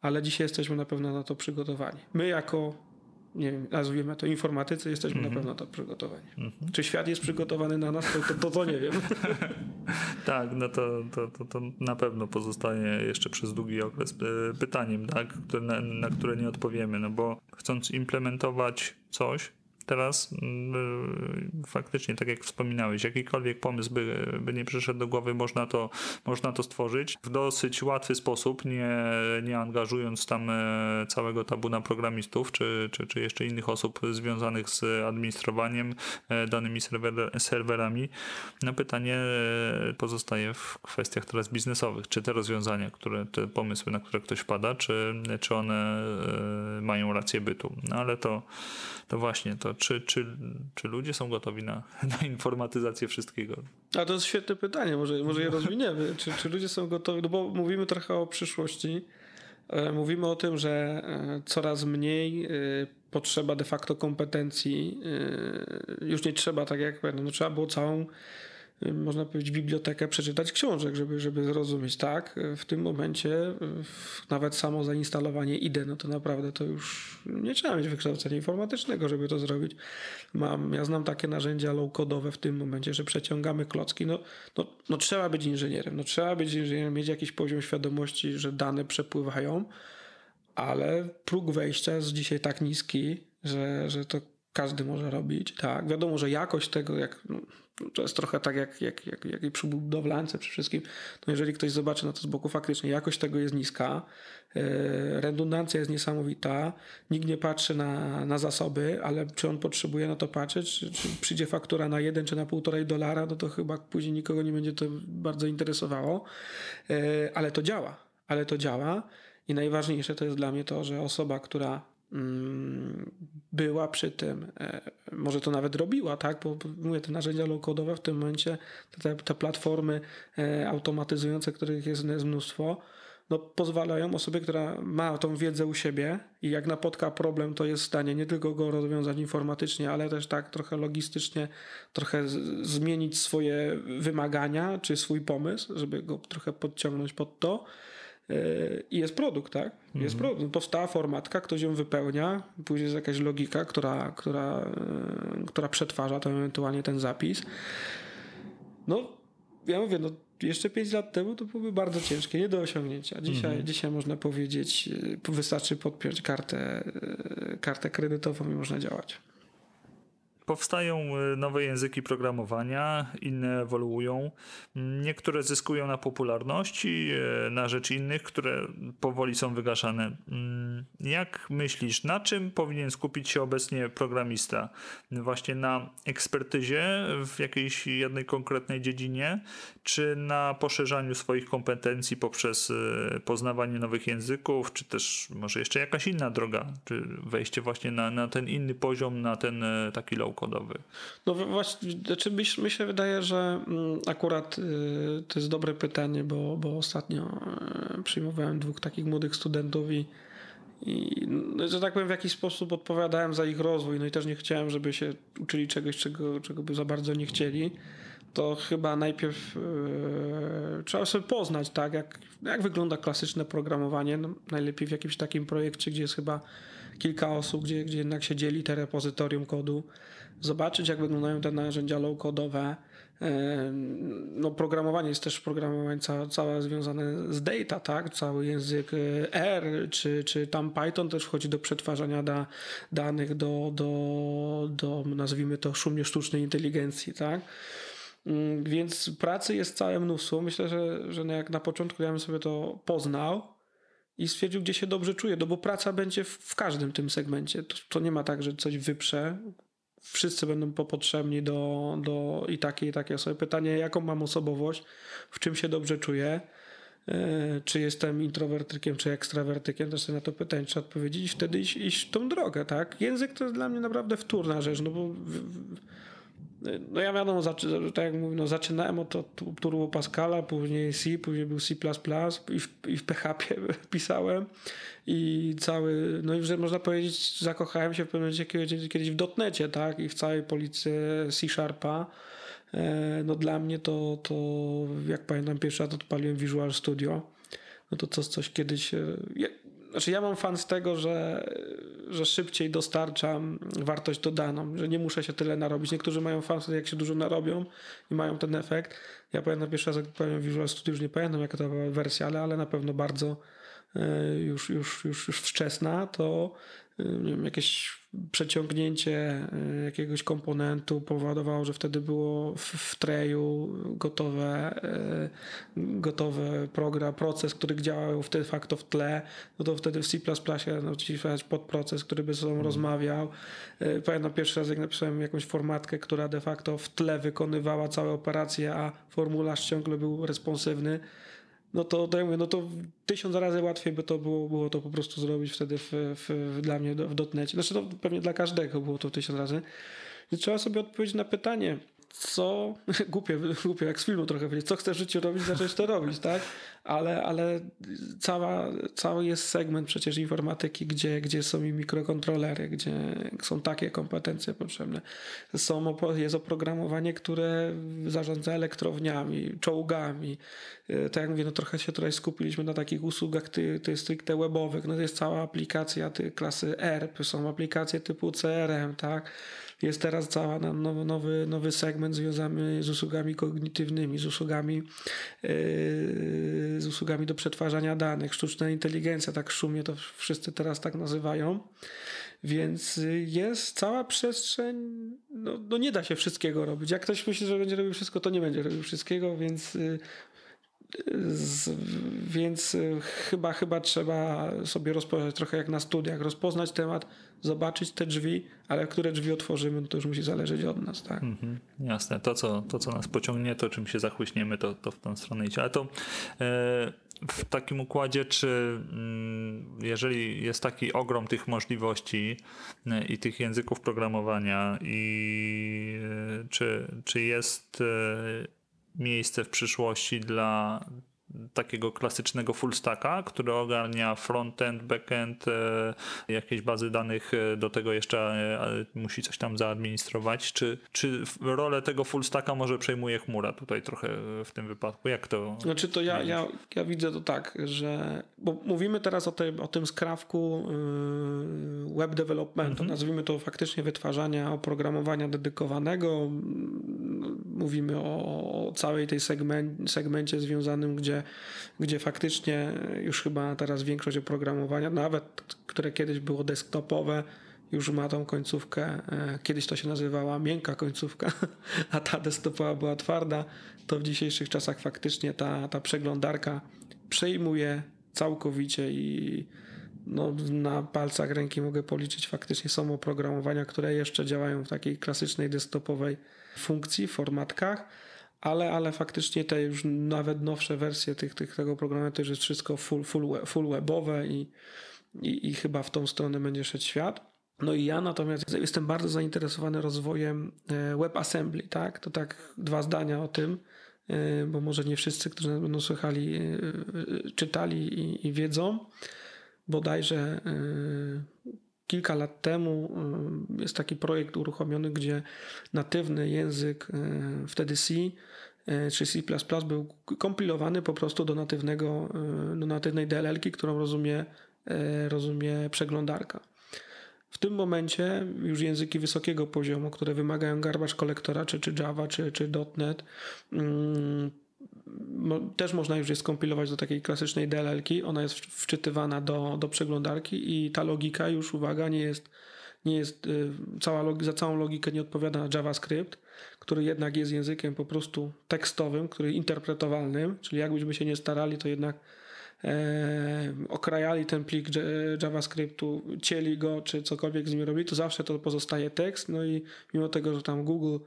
ale dzisiaj jesteśmy na pewno na to przygotowani. My jako nie wiem, nazwijmy to informatycy, jesteśmy mm -hmm. na pewno to przygotowani. Mm -hmm. Czy świat jest przygotowany na nas, to, to, to, nie wiem. tak, no to, to, to, to na pewno pozostaje jeszcze przez długi okres e, pytaniem, tak, na, na które nie odpowiemy, no bo chcąc implementować coś, teraz yy, faktycznie, tak jak wspominałeś, jakikolwiek pomysł by, by nie przyszedł do głowy, można to, można to stworzyć w dosyć łatwy sposób, nie, nie angażując tam e, całego tabuna programistów, czy, czy, czy jeszcze innych osób związanych z administrowaniem e, danymi serwer, serwerami. No pytanie e, pozostaje w kwestiach teraz biznesowych. Czy te rozwiązania, które, te pomysły, na które ktoś wpada, czy, czy one mają rację bytu. No ale to, to właśnie, to czy, czy, czy ludzie są gotowi na, na informatyzację wszystkiego? A to jest świetne pytanie, może, może je rozwiniemy. czy, czy ludzie są gotowi? No bo mówimy trochę o przyszłości. E, mówimy o tym, że e, coraz mniej e, potrzeba de facto kompetencji. Już nie trzeba, tak jak no, trzeba było całą można powiedzieć, bibliotekę przeczytać książek, żeby, żeby zrozumieć. Tak, w tym momencie nawet samo zainstalowanie IDE, no to naprawdę to już nie trzeba mieć wykształcenia informatycznego, żeby to zrobić. Mam, ja znam takie narzędzia low-codowe w tym momencie, że przeciągamy klocki. No, no, no trzeba być inżynierem, no trzeba być inżynierem, mieć jakiś poziom świadomości, że dane przepływają, ale próg wejścia jest dzisiaj tak niski, że, że to każdy może robić. Tak, wiadomo, że jakość tego, jak no, to jest trochę tak jak, jak, jak, jak i przy budowlance, przy wszystkim. No jeżeli ktoś zobaczy na to z boku, faktycznie jakość tego jest niska, e, redundancja jest niesamowita, nikt nie patrzy na, na zasoby, ale czy on potrzebuje na to patrzeć, czy, czy przyjdzie faktura na jeden czy na półtorej dolara, no to chyba później nikogo nie będzie to bardzo interesowało, e, ale to działa, ale to działa i najważniejsze to jest dla mnie to, że osoba, która była przy tym, e, może to nawet robiła, tak, bo mówię, te narzędzia low-codowe w tym momencie, te, te platformy e, automatyzujące, których jest mnóstwo, no, pozwalają osobie, która ma tą wiedzę u siebie i jak napotka problem, to jest w stanie nie tylko go rozwiązać informatycznie, ale też tak trochę logistycznie, trochę zmienić swoje wymagania czy swój pomysł, żeby go trochę podciągnąć pod to i jest produkt, tak? Jest mhm. produkt. Powstała formatka, ktoś ją wypełnia, później jest jakaś logika, która, która, e, która przetwarza to ewentualnie ten zapis. No, ja mówię, no jeszcze 5 lat temu to byłoby bardzo ciężkie, nie do osiągnięcia. Dzisiaj, mhm. dzisiaj można powiedzieć, e, wystarczy podpiąć kartę, e, kartę kredytową i można działać. Powstają y, nowe języki programowania, inne ewoluują. Niektóre zyskują na popularności y, na rzecz innych, które powoli są wygaszane. Mm, jak myślisz, na czym powinien skupić się obecnie programista? Właśnie na ekspertyzie w jakiejś jednej konkretnej dziedzinie, czy na poszerzaniu swoich kompetencji poprzez y, poznawanie nowych języków, czy też może jeszcze jakaś inna droga, czy wejście właśnie na, na ten inny poziom, na ten taki low kodowy? No właśnie, znaczy mi się wydaje, że mm, akurat y, to jest dobre pytanie, bo, bo ostatnio y, przyjmowałem dwóch takich młodych studentów i i no, że tak powiem, w jakiś sposób odpowiadałem za ich rozwój, no i też nie chciałem, żeby się uczyli czegoś, czego, czego by za bardzo nie chcieli. To chyba najpierw yy, trzeba sobie poznać, tak, jak, jak wygląda klasyczne programowanie. No, najlepiej w jakimś takim projekcie, gdzie jest chyba kilka osób, gdzie, gdzie jednak się dzieli te repozytorium kodu zobaczyć, jak wyglądają te narzędzia low-codowe. No, programowanie jest też programowanie całe, całe związane z data, tak? Cały język e, R, czy, czy tam Python też wchodzi do przetwarzania da, danych, do, do, do nazwijmy to szumnie sztucznej inteligencji, tak? Mm, więc pracy jest całe mnóstwo. Myślę, że, że jak na początku ja bym sobie to poznał, i stwierdził, gdzie się dobrze czuje, no bo praca będzie w, w każdym tym segmencie. To, to, nie ma tak, że coś wyprze wszyscy będą potrzebni do, do i takiej, i takiej osoby. Pytanie, jaką mam osobowość, w czym się dobrze czuję, e, czy jestem introwertykiem, czy ekstrawertykiem, też sobie na to pytanie trzeba odpowiedzieć i wtedy iść, iść tą drogę, tak? Język to jest dla mnie naprawdę wtórna rzecz, no bo w, w, no ja wiadomo, tak jak mówię, no zaczynałem od Turbo Pascala, później C, później był C++ i w, i w PHP pisałem i cały, no i że można powiedzieć, zakochałem się w pewnym momencie kiedyś, kiedyś w dotnecie, tak, i w całej policji C Sharpa. E, no dla mnie to, to jak pamiętam pierwszy raz odpaliłem Visual Studio, no to coś, coś kiedyś, e, znaczy ja mam fan z tego, że, że szybciej dostarczam wartość dodaną, że nie muszę się tyle narobić. Niektórzy mają fan wtedy, jak się dużo narobią i mają ten efekt. Ja pamiętam pierwszy raz, jak powiem Visual Studio, już nie pamiętam jaka to była wersja, ale, ale na pewno bardzo e, już, już, już, już wczesna, to nie wiem, jakieś przeciągnięcie y, jakiegoś komponentu powodowało, że wtedy było w, w treju gotowe, y, gotowy program, proces, który działał wtedy facto w tle, no to wtedy w C++ napisać podproces, który by ze sobą hmm. rozmawiał. Y, pamiętam pierwszy raz, jak napisałem jakąś formatkę, która de facto w tle wykonywała całe operacje, a formularz ciągle był responsywny no to, ja mówię, no to tysiąc razy łatwiej by to było, było to po prostu zrobić wtedy w, w, dla mnie w dotnecie. Znaczy to pewnie dla każdego było to tysiąc razy. I trzeba sobie odpowiedzieć na pytanie, co, głupie, głupie jak z filmu trochę powiedzieć, co chcesz w życiu robić, zacząć to robić, tak? Ale, ale cała, cały jest segment przecież informatyki, gdzie, gdzie są i mikrokontrolery, gdzie są takie kompetencje potrzebne. Są, jest oprogramowanie, które zarządza elektrowniami, czołgami. E, tak jak mówię, no trochę się tutaj skupiliśmy na takich usługach ty, ty stricte webowych. No jest cała aplikacja ty, klasy ERP, są aplikacje typu CRM, tak? Jest teraz cały nowy, nowy, nowy segment związany z usługami kognitywnymi, z usługami, yy, z usługami do przetwarzania danych, sztuczna inteligencja, tak szumnie to wszyscy teraz tak nazywają. Więc jest cała przestrzeń, no, no, nie da się wszystkiego robić. Jak ktoś myśli, że będzie robił wszystko, to nie będzie robił wszystkiego, więc yy, z, więc y, chyba, chyba trzeba sobie rozpoznać trochę jak na studiach, rozpoznać temat, zobaczyć te drzwi, ale które drzwi otworzymy, to już musi zależeć od nas, tak? Mhm, jasne. To co, to, co nas pociągnie, to czym się zachłyśniemy, to, to w tą stronę idzie. Ale to e, w takim układzie, czy mm, jeżeli jest taki ogrom tych możliwości e, i tych języków programowania i e, czy, czy jest miejsce w przyszłości dla takiego klasycznego full stacka, który ogarnia frontend, backend, e, jakieś bazy danych, e, do tego jeszcze e, musi coś tam zaadministrować. Czy, czy rolę tego full stacka może przejmuje chmura tutaj trochę w tym wypadku? Jak to? Znaczy to ja, ja, ja widzę to tak, że bo mówimy teraz o tym, o tym skrawku web developmentu, mhm. nazwijmy to faktycznie wytwarzania oprogramowania dedykowanego. Mówimy o, o całej tej segmen, segmencie związanym, gdzie gdzie, faktycznie już chyba teraz większość oprogramowania, nawet które kiedyś było desktopowe, już ma tą końcówkę. E, kiedyś to się nazywała miękka końcówka, a ta desktopowa była twarda. To w dzisiejszych czasach faktycznie ta, ta przeglądarka przejmuje całkowicie i no, na palcach ręki mogę policzyć faktycznie są oprogramowania, które jeszcze działają w takiej klasycznej desktopowej funkcji, formatkach ale, ale faktycznie te już nawet nowsze wersje tych, tych, tego programu to już jest wszystko full, full, full webowe i, i, i chyba w tą stronę będzie szedł świat. No i ja natomiast jestem bardzo zainteresowany rozwojem e, WebAssembly, tak? To tak dwa zdania o tym, e, bo może nie wszyscy, którzy nas będą słuchali, e, czytali i, i wiedzą. Bodajże kilka lat temu jest taki projekt uruchomiony, gdzie natywny język, wtedy C, czy C++ był kompilowany po prostu do natywnego, do natywnej DLL-ki, którą rozumie, rozumie przeglądarka. W tym momencie już języki wysokiego poziomu, które wymagają garbage kolektora, czy, czy Java, czy, czy .NET, też można już je skompilować do takiej klasycznej DLL-ki. Ona jest wczytywana do, do przeglądarki i ta logika już, uwaga, nie jest, nie jest y, cała za całą logikę nie odpowiada JavaScript, który jednak jest językiem po prostu tekstowym, który interpretowalnym, czyli jakbyśmy się nie starali, to jednak e, okrajali ten plik JavaScriptu, cieli go, czy cokolwiek z nim robili, to zawsze to pozostaje tekst, no i mimo tego, że tam Google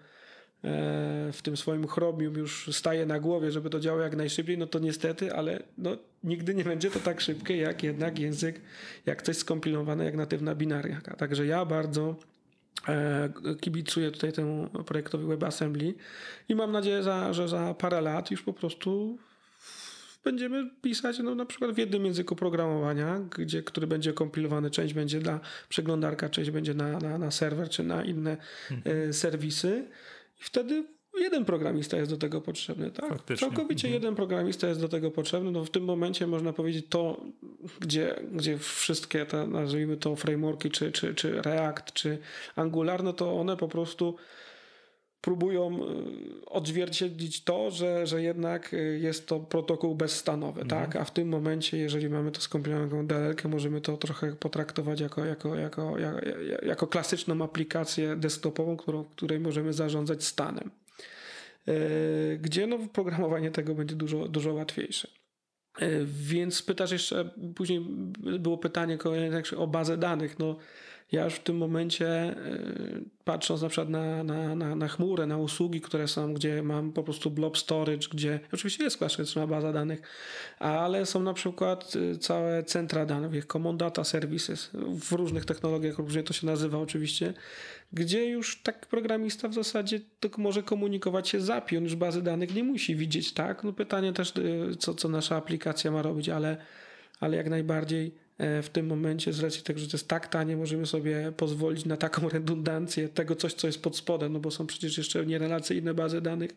w tym swoim chromium już staje na głowie, żeby to działało jak najszybciej, no to niestety, ale no, nigdy nie będzie to tak szybkie, jak jednak język, jak coś skompilowane jak natywna binariaka. Także ja bardzo e, kibicuję tutaj temu projektowi WebAssembly i mam nadzieję, że za parę lat już po prostu będziemy pisać no, na przykład w jednym języku programowania, gdzie, który będzie kompilowany, część będzie dla przeglądarka, część będzie na, na, na serwer czy na inne mhm. y, serwisy. I wtedy jeden programista jest do tego potrzebny, tak? Faktycznie. Całkowicie mhm. jeden programista jest do tego potrzebny. No w tym momencie można powiedzieć to, gdzie, gdzie wszystkie te, nazwijmy to frameworki, czy, czy, czy React, czy Angular, no to one po prostu próbują y, odzwierciedlić to, że, że jednak y, jest to protokół bezstanowy, mhm. tak? A w tym momencie, jeżeli mamy to skompilowaną DLL, możemy to trochę potraktować jako, jako, jako, jako, jako klasyczną aplikację desktopową, którą, której możemy zarządzać stanem. Y, gdzie no, programowanie tego będzie dużo, dużo łatwiejsze. Więc pytasz jeszcze, później było pytanie kolejne o bazę danych. No, ja już w tym momencie, e, patrząc na przykład na, na, na, na chmurę, na usługi, które są, gdzie mam po prostu blob storage, gdzie oczywiście jest klasyczna baza danych, ale są na przykład e, całe centra danych, Common Data Services, w różnych technologiach, różnie to się nazywa oczywiście, gdzie już tak programista w zasadzie tylko może komunikować się z API, on już bazy danych nie musi widzieć, tak? No pytanie też, e, co, co nasza aplikacja ma robić, ale, ale jak najbardziej w tym momencie z racji tego, że to jest tak tanie, możemy sobie pozwolić na taką redundancję tego coś, co jest pod spodem, no bo są przecież jeszcze nierelacyjne bazy danych,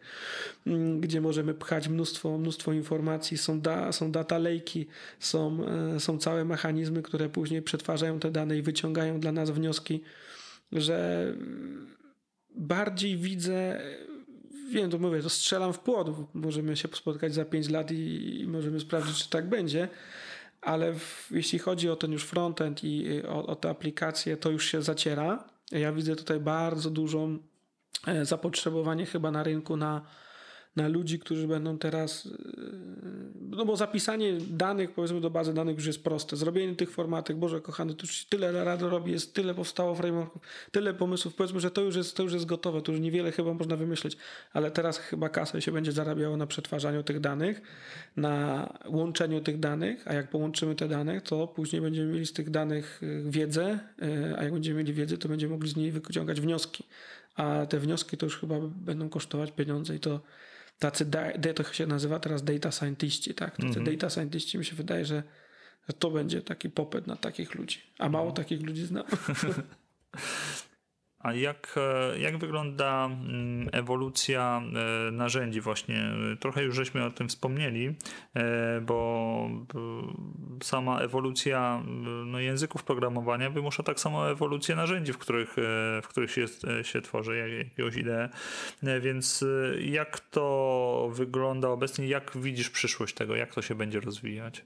mm, gdzie możemy pchać mnóstwo, mnóstwo informacji, są, da, są data lake'i, są, e, są całe mechanizmy, które później przetwarzają te dane i wyciągają dla nas wnioski, że bardziej widzę wiem, to mówię, to strzelam w płot. Możemy się spotkać za 5 lat i, i możemy sprawdzić, czy tak będzie ale w, jeśli chodzi o ten już frontend i o, o te aplikacje, to już się zaciera. Ja widzę tutaj bardzo dużą e, zapotrzebowanie chyba na rynku na na ludzi, którzy będą teraz. Yy, no bo zapisanie danych, powiedzmy, do bazy danych już jest proste. Zrobienie tych formatek, Boże kochany, to już tyle rad robi, jest tyle powstało frameworków, tyle pomysłów. Powiedzmy, że to już, jest, to już jest gotowe, to już niewiele chyba można wymyśleć, ale teraz chyba kasę się będzie zarabiało na przetwarzaniu tych danych, na łączeniu tych danych, a jak połączymy te dane, to później będziemy mieli z tych danych yy, wiedzę, yy, a jak będziemy mieli wiedzę, to będziemy mogli z niej wyciągać wnioski. A te wnioski to już chyba będą kosztować pieniądze i to tacy, da, to się nazywa teraz data scientiści, tak? Tacy mm -hmm. data scientiści mi się wydaje, że, że to będzie taki popyt na takich ludzi. A mało no. takich ludzi znam. A jak, e, jak wygląda mm, ewolucja e, narzędzi właśnie? Trochę już żeśmy o tym wspomnieli, e, bo sama ewolucja no, języków programowania wymusza tak samo ewolucję narzędzi, w których, w których się, się tworzy jakiegoś ideę. Więc jak to wygląda obecnie? Jak widzisz przyszłość tego? Jak to się będzie rozwijać?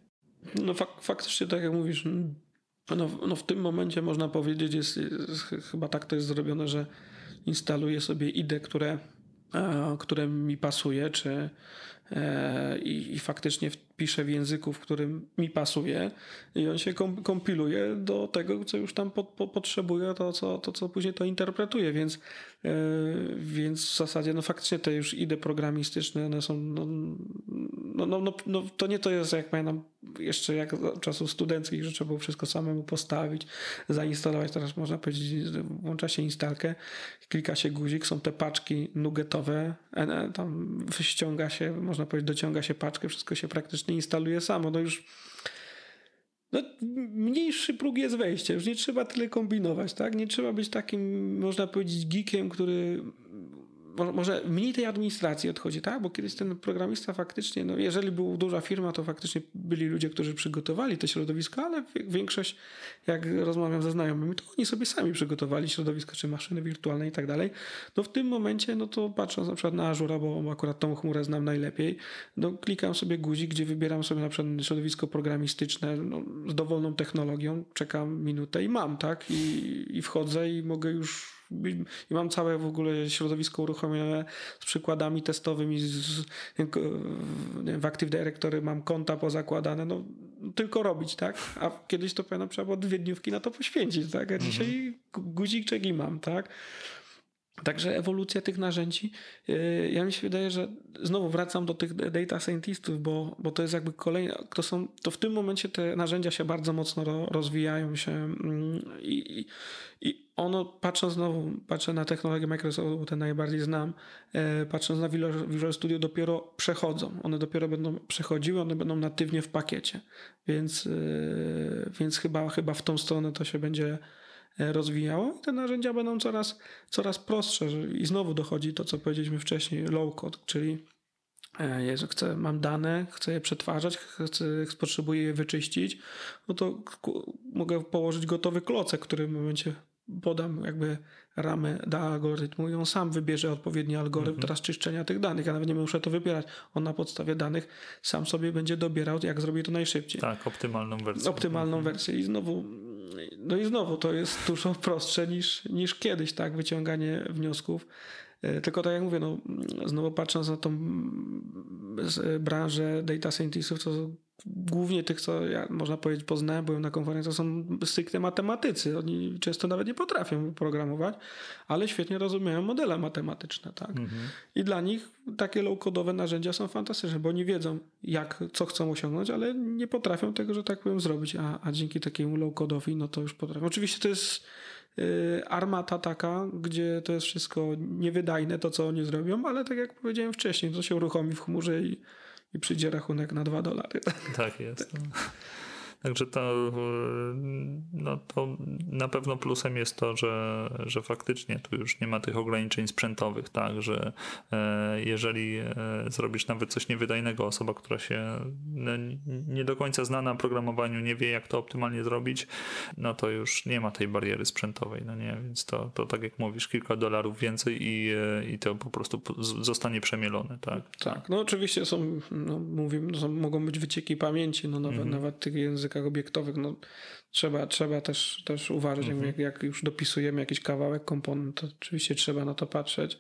No fak faktycznie, tak jak mówisz, no, no w tym momencie można powiedzieć, jest, jest, chyba tak to jest zrobione, że instaluję sobie IDE, które, e, które mi pasuje, czy i, i faktycznie piszę w języku, w którym mi pasuje i on się kompiluje do tego, co już tam po, po, potrzebuje, to co, to co później to interpretuje, więc, yy, więc w zasadzie no faktycznie te już idee programistyczne, one są no, no, no, no, no to nie to jest jak pamiętam jeszcze jak czasów studenckich, że trzeba było wszystko samemu postawić, zainstalować, teraz można powiedzieć, włącza się instalkę, klika się guzik, są te paczki nuggetowe, e, tam ściąga się, można powiedzieć, dociąga się paczkę, wszystko się praktycznie nie instaluje samo. No już no, mniejszy próg jest wejścia, już nie trzeba tyle kombinować, tak? Nie trzeba być takim, można powiedzieć, geekiem, który może mniej tej administracji odchodzi, tak? Bo kiedyś ten programista faktycznie, no jeżeli była duża firma, to faktycznie byli ludzie, którzy przygotowali to środowisko, ale większość, jak rozmawiam ze znajomymi, to oni sobie sami przygotowali środowisko, czy maszyny wirtualne i tak dalej. No w tym momencie, no to patrząc na przykład na Azure, bo akurat tą chmurę znam najlepiej, no klikam sobie guzik, gdzie wybieram sobie na przykład środowisko programistyczne no, z dowolną technologią, czekam minutę i mam, tak? I, i wchodzę i mogę już i mam całe w ogóle środowisko uruchomione z przykładami testowymi. Z, w Active Directory mam konta pozakładane. No, tylko robić, tak? A kiedyś to pamiętam, trzeba było dwie dniówki na to poświęcić, tak? A mhm. dzisiaj guzik czeki mam, tak? Także ewolucja tych narzędzi, yy, ja mi się wydaje, że znowu wracam do tych data scientistów, bo, bo to jest jakby kolejne, to są, to w tym momencie te narzędzia się bardzo mocno ro, rozwijają się mm, i, i ono, patrząc znowu, patrzę na technologię Microsoftu, te najbardziej znam, yy, patrząc na Visual Studio dopiero przechodzą, one dopiero będą przechodziły, one będą natywnie w pakiecie, więc, yy, więc chyba, chyba w tą stronę to się będzie rozwijało i te narzędzia będą coraz, coraz prostsze. I znowu dochodzi to, co powiedzieliśmy wcześniej, low code, czyli e, jeżeli chcę, mam dane, chcę je przetwarzać, chcę, potrzebuję je wyczyścić, no to mogę położyć gotowy klocek, który w momencie podam jakby ramę do algorytmu i on sam wybierze odpowiedni algorytm mhm. teraz czyszczenia tych danych. Ja nawet nie muszę to wybierać. On na podstawie danych sam sobie będzie dobierał, jak zrobi to najszybciej. Tak, optymalną wersję. Optymalną mhm. wersję i znowu no i znowu to jest dużo prostsze niż, niż kiedyś, tak, wyciąganie wniosków. E, tylko tak jak mówię, no, znowu patrząc na tą e, branżę data scientistów, to głównie tych, co ja, można powiedzieć, poznałem, byłem na konferencji, to są stricte matematycy. Oni często nawet nie potrafią programować, ale świetnie rozumieją modele matematyczne. Tak? Mhm. I dla nich takie low-codowe narzędzia są fantastyczne, bo oni wiedzą, jak, co chcą osiągnąć, ale nie potrafią tego, że tak powiem, zrobić. A, a dzięki takiemu low-codowi, no to już potrafią. Oczywiście to jest y, armata taka, gdzie to jest wszystko niewydajne, to co oni zrobią, ale tak jak powiedziałem wcześniej, to się uruchomi w chmurze i i przyjdzie rachunek na 2 dolary. Tak jest. Także to, no to na pewno plusem jest to, że, że faktycznie tu już nie ma tych ograniczeń sprzętowych, tak, że e, jeżeli e, zrobisz nawet coś niewydajnego, osoba, która się no, nie do końca zna na programowaniu, nie wie jak to optymalnie zrobić, no to już nie ma tej bariery sprzętowej, no nie, więc to, to tak jak mówisz, kilka dolarów więcej i, e, i to po prostu zostanie przemielone, tak? Tak, no oczywiście są, no mówimy, no, mogą być wycieki pamięci, no nawet, mhm. nawet tych języków językach obiektowych, no trzeba, trzeba też, też uważać, mhm. jak, jak już dopisujemy jakiś kawałek, komponent, to oczywiście trzeba na to patrzeć.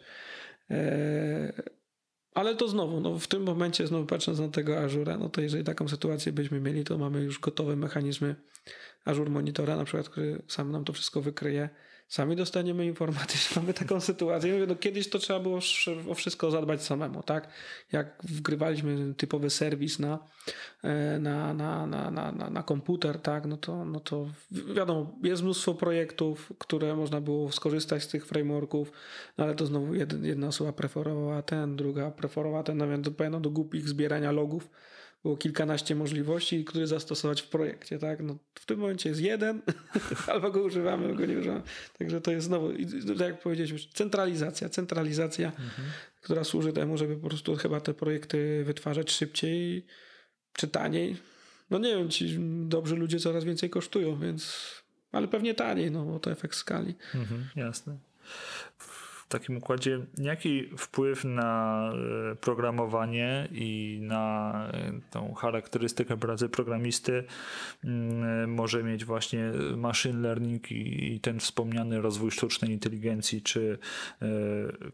E, ale to znowu, no w tym momencie, znowu patrząc na tego Azura, no to jeżeli taką sytuację byśmy mieli, to mamy już gotowe mechanizmy Azure Monitora, na przykład, który sam nam to wszystko wykryje sami dostaniemy informację, że mamy taką sytuację. Mówię, no kiedyś to trzeba było o wszystko zadbać samemu, tak? Jak wgrywaliśmy typowy serwis na, na, na, na, na, na, komputer, tak? No to, no to wiadomo, jest mnóstwo projektów, które można było skorzystać z tych frameworków, no ale to znowu jedna osoba preferowała ten, druga preferowała ten, nawet pamiętam do głupich zbierania logów było kilkanaście możliwości, które zastosować w projekcie, tak? No, w tym momencie jest jeden, albo go używamy, albo go nie używamy. Także to jest znowu, tak jak powiedzieliśmy, centralizacja, centralizacja, mhm. która służy temu, żeby po prostu chyba te projekty wytwarzać szybciej czy taniej. No nie wiem, ci dobrzy ludzie coraz więcej kosztują, więc ale pewnie taniej, no bo to efekt skali. Mhm, jasne takim układzie, jaki wpływ na e, programowanie i na e, tą charakterystykę pracy programisty mm, może mieć właśnie machine learning i ten wspomniany rozwój sztucznej inteligencji, czy e,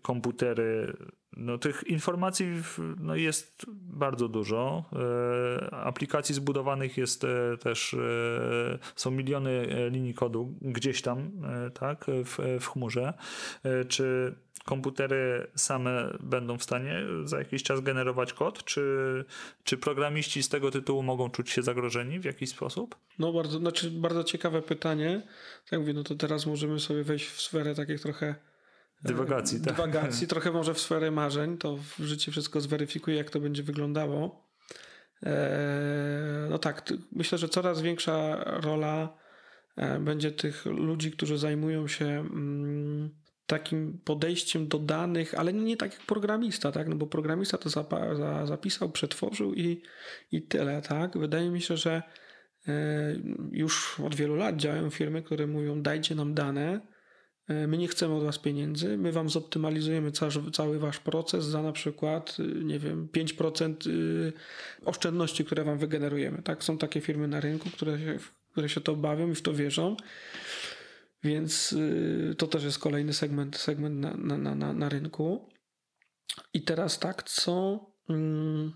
komputery no, tych informacji no, jest bardzo dużo. Aplikacji zbudowanych jest też, są miliony linii kodu gdzieś tam, tak, w, w chmurze. Czy komputery same będą w stanie za jakiś czas generować kod? Czy, czy programiści z tego tytułu mogą czuć się zagrożeni w jakiś sposób? No bardzo, znaczy bardzo ciekawe pytanie. Tak mówię, no to teraz możemy sobie wejść w sferę takich trochę e, Dywagacji, tak. Dywagacji, trochę może w sferę marzeń, to w życie wszystko zweryfikuje, jak to będzie wyglądało. E, no tak, myślę, że coraz większa rola e, będzie tych ludzi, którzy zajmują się mm, takim podejściem do danych, ale nie tak jak programista, tak? No bo programista to zapisał, przetworzył i, i tyle, tak? Wydaje mi się, że e, już od wielu lat działają firmy, które mówią dajcie nam dane, my nie chcemy od was pieniędzy, my wam zoptymalizujemy cały, cały wasz proces za na przykład, y, nie wiem, 5% y, oszczędności, które wam wygenerujemy, tak? Są takie firmy na rynku, które się, które się to bawią i w to wierzą. Więc y, to też jest kolejny segment, segment na, na, na, na rynku. I teraz tak, co mm,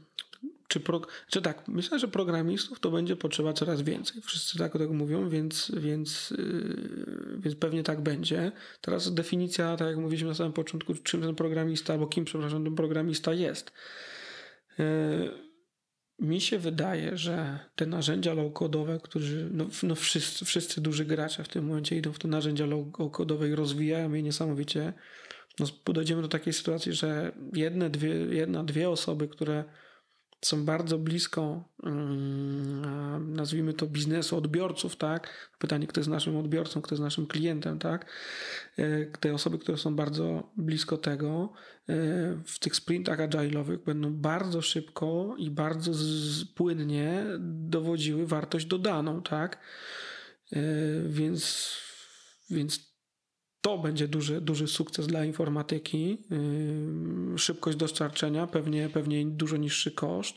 czy, pro, czy tak, myślę, że programistów to będzie potrzeba coraz więcej. Wszyscy tak, tak mówią, więc, więc, yy, więc pewnie tak będzie. Teraz definicja, tak jak mówiliśmy na samym początku, czym ten programista, albo kim, przepraszam, ten programista jest. Yy, mi się wydaje, że te narzędzia low-codowe, którzy, no, no wszyscy, wszyscy duży gracze w tym momencie idą w te narzędzia low-codowe i rozwijają je niesamowicie, no dojdziemy do takiej sytuacji, że jedne, dwie, jedna, dwie osoby, które są bardzo blisko, mm, nazwijmy to biznesu, odbiorców, tak? Pytanie, kto jest naszym odbiorcą, kto jest naszym klientem, tak? E, te osoby, które są bardzo blisko tego, e, w tych sprintach agile'owych będą bardzo szybko i bardzo płynnie dowodziły wartość dodaną, tak? E, więc, więc to będzie duży, duży sukces dla informatyki. Yy, szybkość dostarczenia, pewnie, pewnie dużo niższy koszt.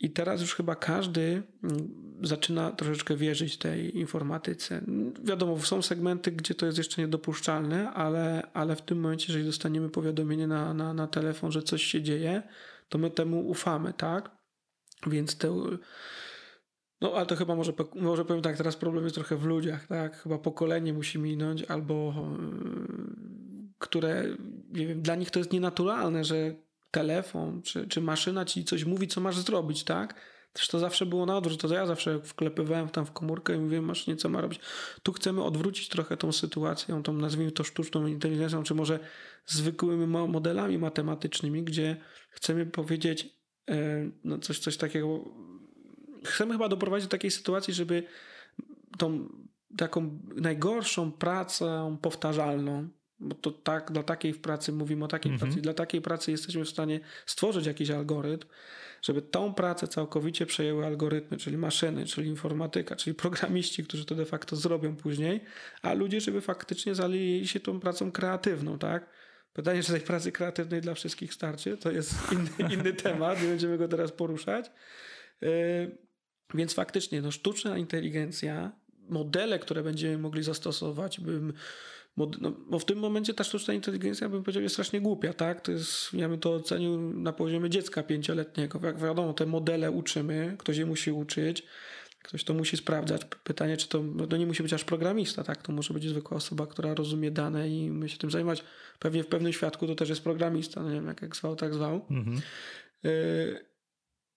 I teraz już chyba każdy mm, zaczyna troszeczkę wierzyć tej informatyce. Wiadomo, są segmenty, gdzie to jest jeszcze niedopuszczalne, ale, ale w tym momencie, jeżeli dostaniemy powiadomienie na, na, na telefon, że coś się dzieje, to my temu ufamy, tak? Więc te no, ale to chyba może, może powiem tak, teraz problem jest trochę w ludziach, tak? Chyba pokolenie musi minąć, albo yy, które, nie wiem, dla nich to jest nienaturalne, że telefon czy, czy maszyna ci coś mówi, co masz zrobić, tak? Też to zawsze było na odwrót, to ja zawsze wklepywałem tam w komórkę i mówiłem maszynie, co ma robić. Tu chcemy odwrócić trochę tą sytuację, tą nazwijmy to sztuczną inteligencją, czy może zwykłymi modelami matematycznymi, gdzie chcemy powiedzieć yy, no coś, coś takiego chcemy chyba doprowadzić do takiej sytuacji, żeby tą taką najgorszą pracę powtarzalną, bo to tak, dla takiej pracy mówimy o takiej mhm. pracy, dla takiej pracy jesteśmy w stanie stworzyć jakiś algorytm, żeby tą pracę całkowicie przejęły algorytmy, czyli maszyny, czyli informatyka, czyli programiści, którzy to de facto zrobią później, a ludzie, żeby faktycznie zalili się tą pracą kreatywną, tak? Pytanie, czy tej pracy kreatywnej dla wszystkich starczy, to jest inny, inny temat, nie będziemy go teraz poruszać. Yy, więc faktycznie, no, sztuczna inteligencja, modele, które będziemy mogli zastosować, bym, no, bo w tym momencie ta sztuczna inteligencja, bym powiedział, jest strasznie głupia, tak? To jest, ja bym to ocenił na poziomie dziecka pięcioletniego. Jak wiadomo, te modele uczymy, ktoś je musi uczyć, ktoś to musi sprawdzać. Pytanie, czy to, no to nie musi być aż programista, tak? To może być zwykła osoba, która rozumie dane i my się tym zajmować. Pewnie w pewnym świadku to też jest programista, no nie wiem, jak, jak zwał, tak zwał. Mhm. Y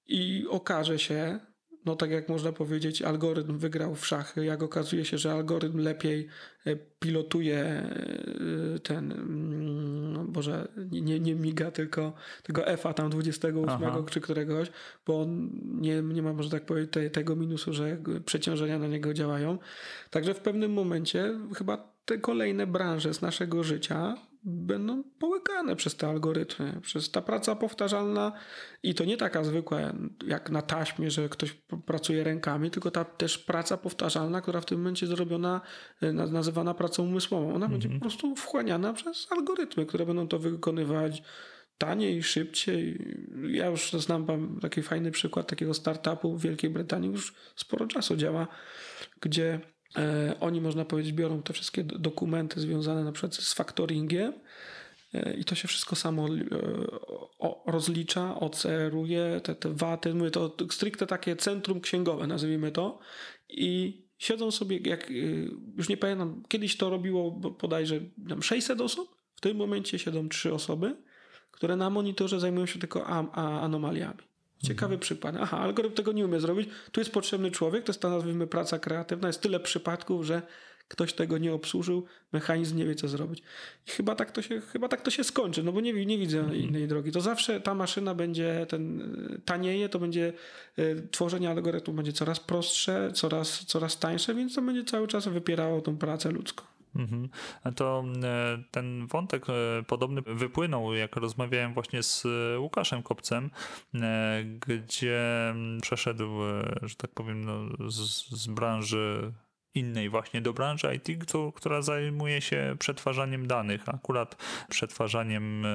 I okaże się, no tak jak można powiedzieć, algorytm wygrał w szachy. Jak okazuje się, że algorytm lepiej e, pilotuje e, ten, mm, no Boże, nie, nie miga, tylko tego F-a tam 28 Aha. czy któregoś, bo on nie, nie ma, może tak powiedzieć, te, tego minusu, że przeciążenia na niego działają. Także w pewnym momencie chyba te kolejne branże z naszego życia będą połykane przez te algorytmy, przez ta praca powtarzalna i to nie taka zwykła jak na taśmie, że ktoś pracuje rękami, tylko ta też praca powtarzalna, która w tym momencie zrobiona, e, nazywana pracą umysłową. Ona będzie mhm. po prostu wchłaniana przez algorytmy, które będą to wykonywać taniej, szybciej. Ja już znam taki fajny przykład takiego startupu w Wielkiej Brytanii, już sporo czasu działa, gdzie oni, można powiedzieć, biorą te wszystkie dokumenty związane na przykład z faktoringiem e, i to się wszystko samo e, rozlicza, oceruje, te, te waty, mówię to stricte takie centrum księgowe, nazwijmy to i siedzą sobie, jak już nie pamiętam, kiedyś to robiło bodajże 600 osób, w tym momencie siedzą trzy osoby, które na monitorze zajmują się tylko anomaliami. Ciekawy mhm. przykład. Aha, algorytm tego nie umie zrobić. Tu jest potrzebny człowiek, to jest ta nazwijmy praca kreatywna. Jest tyle przypadków, że ktoś tego nie obsłużył, mechanizm nie wie, co zrobić. I chyba tak to się, chyba tak to się skończy, no bo nie, nie widzę mhm. innej drogi. To zawsze ta maszyna będzie ten, tanieje, to będzie y, tworzenie algorytmu będzie coraz prostsze, coraz, coraz tańsze, więc to będzie cały czas wypierało tą pracę ludzką. Mhm. To e, ten wątek e, podobny wypłynął, jak rozmawiałem właśnie z e, Łukaszem Kopcem, gdzie przeszedł, że tak powiem, no, z, z branży innej właśnie do branży IT, która zajmuje się przetwarzaniem danych, akurat przetwarzaniem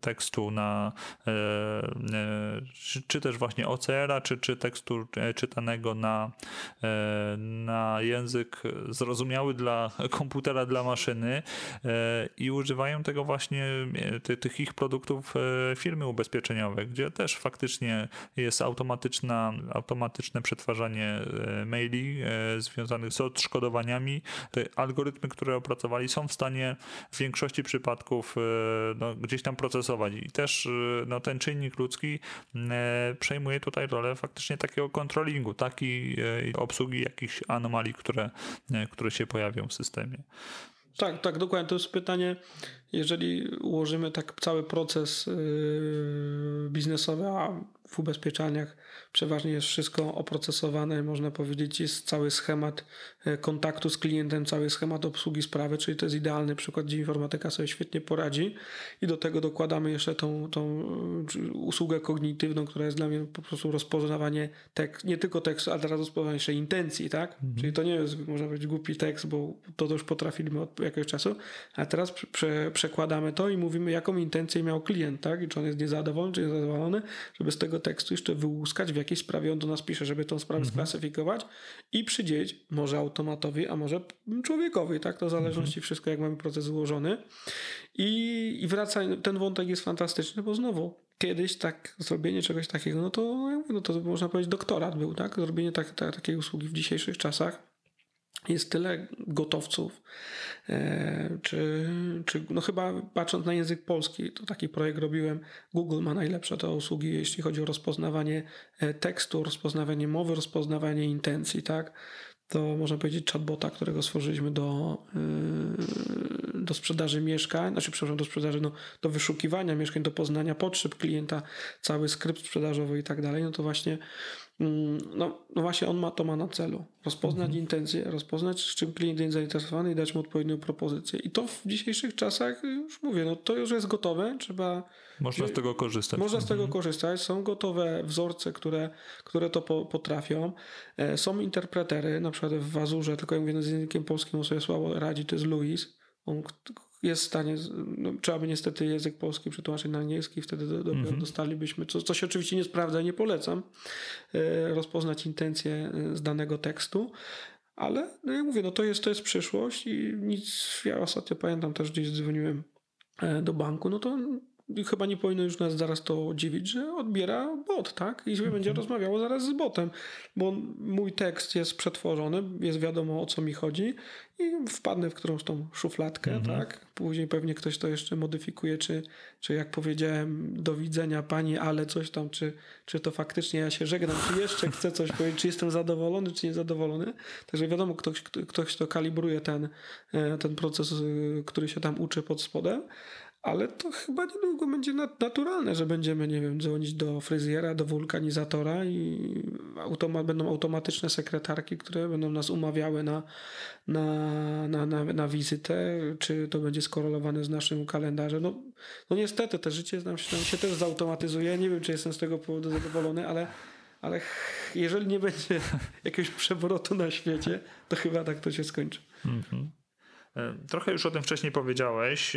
tekstu na czy też właśnie OCR-a, czy, czy tekstu czytanego na, na język zrozumiały dla komputera, dla maszyny i używają tego właśnie tych ich produktów firmy ubezpieczeniowe, gdzie też faktycznie jest automatyczna, automatyczne przetwarzanie maili z odszkodowaniami. Te algorytmy, które opracowali, są w stanie w większości przypadków no, gdzieś tam procesować. I też no, ten czynnik ludzki przejmuje tutaj rolę faktycznie takiego kontrolingu, takiej obsługi jakichś anomalii, które, które się pojawią w systemie. Tak, tak, dokładnie. To jest pytanie, jeżeli ułożymy tak cały proces yy, biznesowy, a w ubezpieczeniach przeważnie jest wszystko oprocesowane, można powiedzieć, jest cały schemat e, kontaktu z klientem, cały schemat obsługi sprawy, czyli to jest idealny przykład, gdzie informatyka sobie świetnie poradzi i do tego dokładamy jeszcze tą, tą e, usługę kognitywną, która jest dla mnie po prostu rozpoznawanie tekst, nie tylko tekstu, ale teraz rozpoznawanie jeszcze intencji, tak? Mhm. Czyli to nie jest, można powiedzieć, głupi tekst, bo to, już potrafiliśmy od jakiegoś czasu, a teraz prze, przekładamy to i mówimy, jaką intencję miał klient, tak? I czy on jest niezadowolony, czy niezadowolony, żeby z tego tekstu jeszcze wyłuskać, w jakiej sprawie on do nas pisze, żeby tą sprawę mhm. sklasyfikować i przydzielić może automatowi, a może człowiekowi, tak? To w zależności mhm. wszystko, jak mamy proces ułożony. I, i wraca, ten wątek jest fantastyczny, bo znowu kiedyś tak zrobienie czegoś takiego, no to, no to można powiedzieć doktorat był, tak? Zrobienie tak, tak, takiej usługi w dzisiejszych czasach jest tyle gotowców, e, czy, czy no chyba patrząc na język polski, to taki projekt robiłem, Google ma najlepsze te usługi, jeśli chodzi o rozpoznawanie e, tekstu, rozpoznawanie mowy, rozpoznawanie intencji, tak? To można powiedzieć chatbota, którego stworzyliśmy do, e, do sprzedaży mieszkań, znaczy przepraszam, do sprzedaży, no, do wyszukiwania mieszkań, do poznania potrzeb klienta, cały skrypt sprzedażowy i tak dalej, no to właśnie no, no właśnie on ma to ma na celu. Rozpoznać mhm. intencje, rozpoznać z czym klient jest zainteresowany i dać mu odpowiednią propozycję. I to w dzisiejszych czasach, już mówię, no to już jest gotowe, trzeba... Można z tego korzystać. Można z tego mhm. korzystać. Są gotowe wzorce, które, które to po, potrafią. E, są interpretery, na przykład w Azurze, tylko ja mówię z językiem polskim, on sobie słabo radzi, to jest Louis. On jest w stanie, no, trzeba by niestety język polski przetłumaczyć na angielski, wtedy do, dopiero mm -hmm. dostalibyśmy, co, co się oczywiście nie sprawdza, nie polecam, e, rozpoznać intencje e, z danego tekstu, ale no jak mówię, no to jest, to jest przyszłość i nic, ja ostatnio pamiętam też gdzieś dzwoniłem e, do banku, no to chyba nie powinno już nas zaraz to dziwić, że odbiera bot, tak? I że będzie mhm. rozmawiało zaraz z botem, bo mój tekst jest przetworzony, jest wiadomo o co mi chodzi i wpadnę w którąś tą szufladkę, mhm. tak? Później pewnie ktoś to jeszcze modyfikuje, czy, czy jak powiedziałem, do widzenia pani, ale coś tam, czy, czy to faktycznie ja się żegnam, czy jeszcze chcę coś powiedzieć, czy jestem zadowolony, czy niezadowolony. Także wiadomo, ktoś, ktoś to kalibruje ten, e, ten proces, e, który się tam uczy pod spodem ale to chyba niedługo będzie naturalne, że będziemy, nie wiem, dzwonić do fryzjera, do wulkanizatora i automa będą automatyczne sekretarki, które będą nas umawiały na, na, na, na, na wizytę, czy to będzie skorelowane z naszym kalendarzem. No, no niestety, to życie nam się, nam się też zautomatyzuje. Nie wiem, czy jestem z tego powodu zadowolony, ale ale jeżeli nie będzie jakiegoś przewrotu na świecie, to chyba tak to się skończy. Mm -hmm. Trochę już o tym wcześniej powiedziałeś.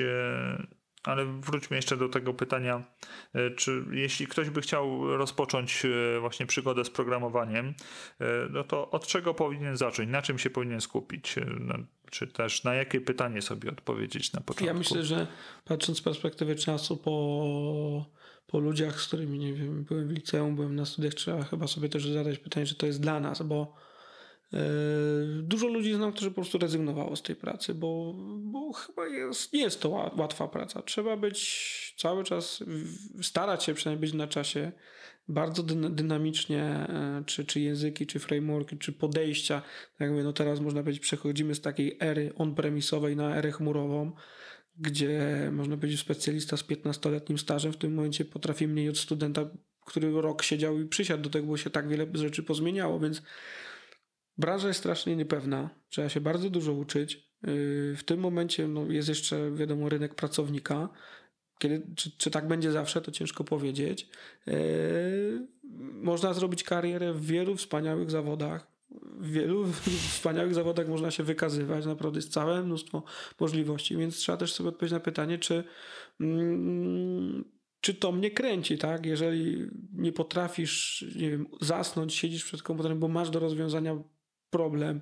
Ale wróćmy jeszcze do tego pytania, e, czy jeśli ktoś by chciał rozpocząć e, właśnie przygodę z programowaniem, e, no to od czego powinien zacząć? Na czym się powinien skupić? Czy też na jakie pytanie sobie odpowiedzieć na początku? Ja myślę, że patrząc z perspektywy czasu po, po ludziach, z którymi nie wiem, byłem w liceum, byłem na studiach, trzeba chyba sobie też zadać pytanie, czy to jest dla nas, bo dużo ludzi znam, którzy po prostu rezygnowało z tej pracy, bo, bo chyba jest, nie jest to łatwa praca. Trzeba być cały czas, starać się przynajmniej być na czasie, bardzo dynamicznie, e, czy, czy języki, czy frameworki, czy podejścia. Tak jak mówię, no teraz można powiedzieć, przechodzimy z takiej ery on-premisowej na erę chmurową, gdzie można powiedzieć specjalista z 15-letnim stażem w tym momencie potrafi mniej od studenta, który rok siedział i przysiadł do tego, bo się tak wiele rzeczy pozmieniało, więc Branża jest strasznie niepewna, trzeba się bardzo dużo uczyć. Yy, w tym momencie no, jest jeszcze, wiadomo, rynek pracownika. Kiedy, czy, czy tak będzie zawsze, to ciężko powiedzieć. Yy, można zrobić karierę w wielu wspaniałych zawodach, w wielu wspaniałych zawodach można się wykazywać, naprawdę jest całe mnóstwo możliwości, więc trzeba też sobie odpowiedzieć na pytanie, czy, mm, czy to mnie kręci, tak? Jeżeli nie potrafisz, nie wiem, zasnąć, siedzisz przed komputerem, bo masz do rozwiązania problem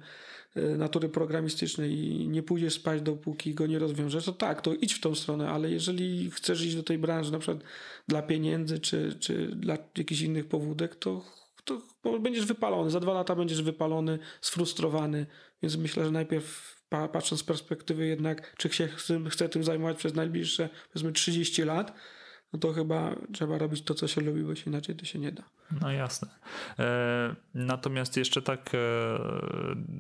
y, natury programistycznej i nie pójdziesz spać, dopóki go nie rozwiążesz, to tak, to idź w tą stronę, ale jeżeli chcesz iść do tej branży na przykład dla pieniędzy czy, czy dla jakichś innych powódek, to to będziesz wypalony. Za dwa lata będziesz wypalony, sfrustrowany. Więc myślę, że najpierw patrząc z perspektywy jednak, czy się chce tym zajmować przez najbliższe powiedzmy 30 lat, no to chyba trzeba robić to, co się lubi, bo się inaczej to się nie da. No jasne. E, natomiast jeszcze tak e,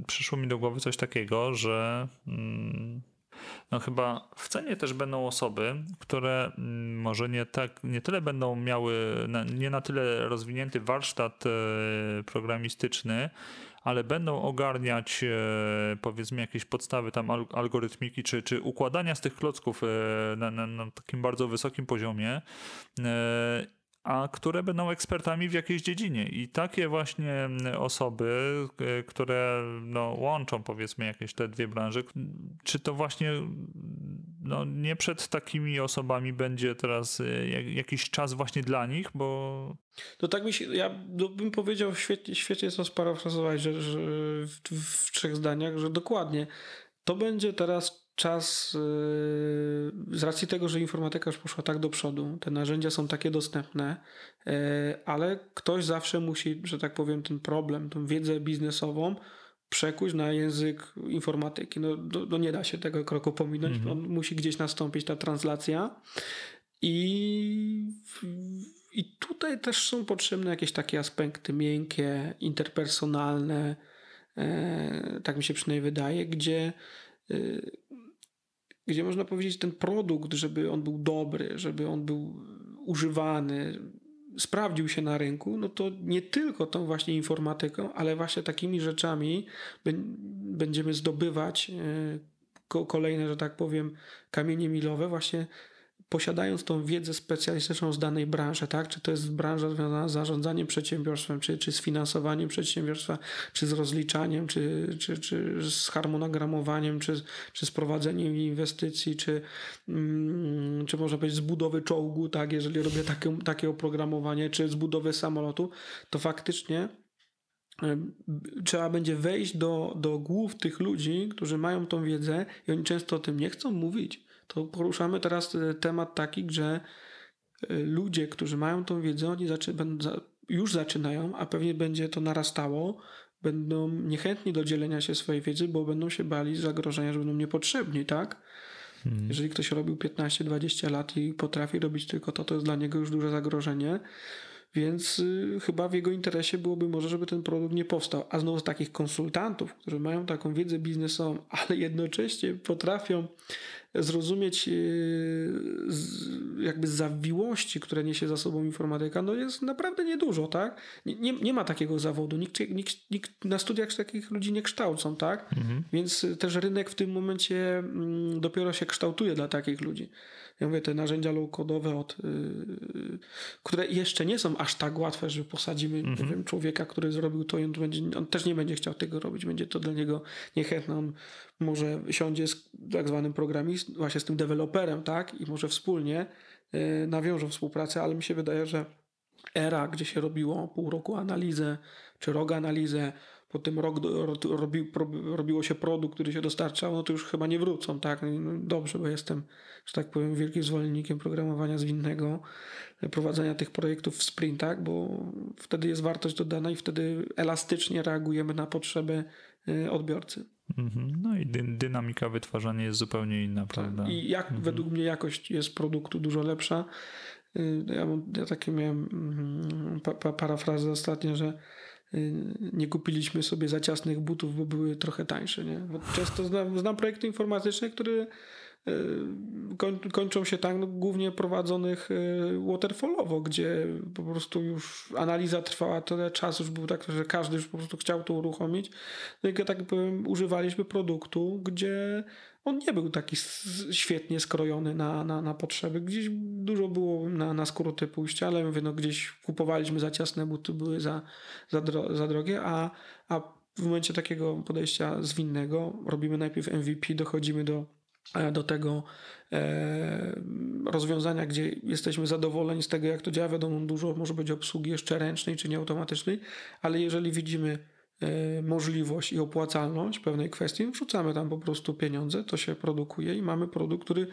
przyszło mi do głowy coś takiego, że mm, no chyba w cenie też będą osoby, które mm, może nie tak, nie tyle będą miały, nie na tyle rozwinięty warsztat e, programistyczny, ale będą ogarniać e, powiedzmy jakieś podstawy tam algorytmiki czy, czy układania z tych klocków e, na, na, na takim bardzo wysokim poziomie a które będą ekspertami w jakiejś dziedzinie. I takie właśnie mm, osoby, e, które no, łączą powiedzmy jakieś te dwie branże, czy to właśnie no, nie przed takimi osobami będzie teraz e, jakiś czas właśnie dla nich, bo... To tak mi się, ja bym powiedział, świetnie, świetnie to sparafrazować, że, że w, w trzech zdaniach, że dokładnie to będzie teraz czas, yy, z racji tego, że informatyka już poszła tak do przodu, te narzędzia są takie dostępne, yy, ale ktoś zawsze musi, że tak powiem, ten problem, tą wiedzę biznesową przekuć na język informatyki. No, do, do nie da się tego kroku pominąć, mhm. on musi gdzieś nastąpić ta translacja i i tutaj też są potrzebne jakieś takie aspekty miękkie, interpersonalne, yy, tak mi się przynajmniej wydaje, gdzie gdzie można powiedzieć, ten produkt, żeby on był dobry, żeby on był używany, sprawdził się na rynku, no to nie tylko tą właśnie informatyką, ale właśnie takimi rzeczami będziemy zdobywać e, kolejne, że tak powiem, kamienie milowe, właśnie posiadając tą wiedzę specjalistyczną z danej branży, tak? Czy to jest branża związana z zarządzaniem przedsiębiorstwem, czy, czy z finansowaniem przedsiębiorstwa, czy z rozliczaniem, czy, czy, czy z harmonogramowaniem, czy, czy z prowadzeniem inwestycji, czy, mm, czy można powiedzieć z budowy czołgu, tak? Jeżeli robię takie, takie oprogramowanie, czy z budowy samolotu, to faktycznie trzeba będzie wejść do, do głów tych ludzi, którzy mają tą wiedzę i oni często o tym nie chcą mówić to poruszamy teraz e, temat taki, że e, ludzie, którzy mają tą wiedzę, oni już zaczynają, a pewnie będzie to narastało, będą niechętni do dzielenia się swojej wiedzy, bo będą się bali zagrożenia, że będą niepotrzebni, tak? Hmm. Jeżeli ktoś robił 15-20 lat i potrafi robić tylko to, to jest dla niego już duże zagrożenie. Więc y, chyba w jego interesie byłoby może, żeby ten produkt nie powstał. A znowu z takich konsultantów, którzy mają taką wiedzę biznesową, ale jednocześnie potrafią zrozumieć yy, jakby zawiłości, które niesie za sobą informatyka, no jest naprawdę niedużo, tak? Nie, nie, nie ma takiego zawodu. Nikt, nikt, nikt, na studiach takich ludzi nie kształcą, tak? Mhm. Więc też rynek w tym momencie mm, dopiero się kształtuje dla takich ludzi. Ja mówię, te narzędzia low-codowe, od, yy, które jeszcze nie są aż tak łatwe, że posadzimy mhm. wiem, człowieka, który zrobił to i on, będzie, on też nie będzie chciał tego robić, będzie to dla niego niechętne. On może siądzie z tak zwanym programistą, właśnie z tym deweloperem, tak, i może wspólnie yy, nawiążą współpracę, ale mi się wydaje, że era, gdzie się robiło pół roku analizę, czy rok analizę, po tym rok robi, robiło się produkt, który się dostarczał, no to już chyba nie wrócą, tak? No dobrze, bo jestem, że tak powiem, wielkim zwolennikiem programowania zwinnego, prowadzenia tych projektów w sprintach, bo wtedy jest wartość dodana i wtedy elastycznie reagujemy na potrzeby y, odbiorcy. Mhm. No i dy dynamika wytwarzania jest zupełnie inna, tak. prawda? I jak mhm. według mnie jakość jest produktu dużo lepsza. Y, ja, ja takie miałem mm, pa, pa, parafrazę ostatnio, że nie kupiliśmy sobie za ciasnych butów, bo były trochę tańsze. Nie? Bo często znam, znam projekty informatyczne, które y, kończą się tak, no, głównie prowadzonych y, waterfallowo, gdzie po prostu już analiza trwała tyle czasu, już był tak, że każdy już po prostu chciał to uruchomić. No i tak powiem, używaliśmy produktu, gdzie on nie był taki świetnie skrojony na, na, na potrzeby. Gdzieś dużo było na, na skróty pójścia, ale mówię, no gdzieś kupowaliśmy za ciasne buty, były za, za, dro, za drogie, a, a w momencie takiego podejścia zwinnego robimy najpierw MVP, dochodzimy do, do tego e, rozwiązania, gdzie jesteśmy zadowoleni z tego, jak to działa. Wiadomo, dużo może być obsługi jeszcze ręcznej czy nieautomatycznej, ale jeżeli widzimy e, możliwość i opłacalność pewnej kwestii, wrzucamy tam po prostu pieniądze, to się produkuje i mamy produkt, który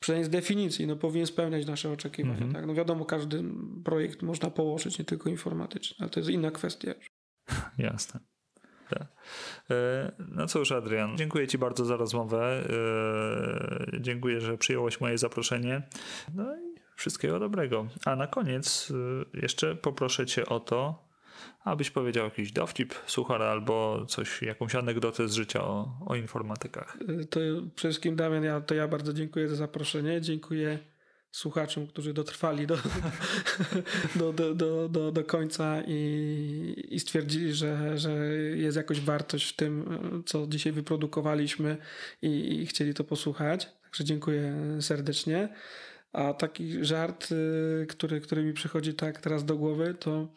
przynajmniej z definicji no, powinien spełniać nasze oczekiwania. Mhm. Tak? No wiadomo, każdy projekt można położyć, nie tylko informatyczny, ale to jest inna kwestia. Jasne. Tak. E, No cóż, Adrian, dziękuję Ci bardzo za rozmowę. E, Dziękuję, że przyjąłeś moje zaproszenie. No i wszystkiego dobrego. A na koniec e, jeszcze poproszę Cię o to, abyś powiedział jakiś dowcip, suchar albo coś, jakąś anegdotę z życia o, o informatykach. To przede wszystkim Damian, ja, to ja bardzo dziękuję za zaproszenie. Dziękuję słuchaczom, którzy dotrwali do, do, do, do, do, końca i, i stwierdzili, że, że jest jakoś wartość w tym, co dzisiaj wyprodukowaliśmy i, i chcieli to posłuchać. Także dziękuję serdecznie. A taki żart, y, który, który mi przychodzi tak teraz do głowy, to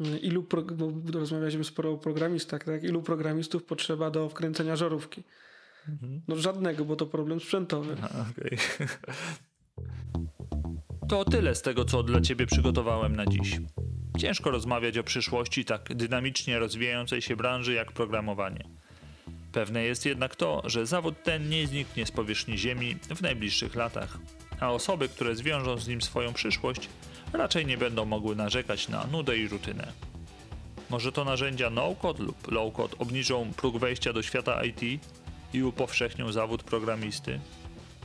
y, ilu, pro, bo rozmawialiśmy sporo o programistach, tak? Ilu programistów potrzeba do wkręcenia żarówki? No żadnego, bo to problem sprzętowy. Aha, okej. To tyle z tego, co dla Ciebie przygotowałem na dziś. Ciężko rozmawiać o przyszłości tak dynamicznie rozwijającej się branży jak programowanie. Pewne jest jednak to, że zawód ten nie zniknie z powierzchni Ziemi w najbliższych latach, a osoby, które zwiążą z nim swoją przyszłość, raczej nie będą mogły narzekać na nudę i rutynę. Może to narzędzia no-code lub low-code obniżą próg wejścia do świata IT i upowszechnią zawód programisty?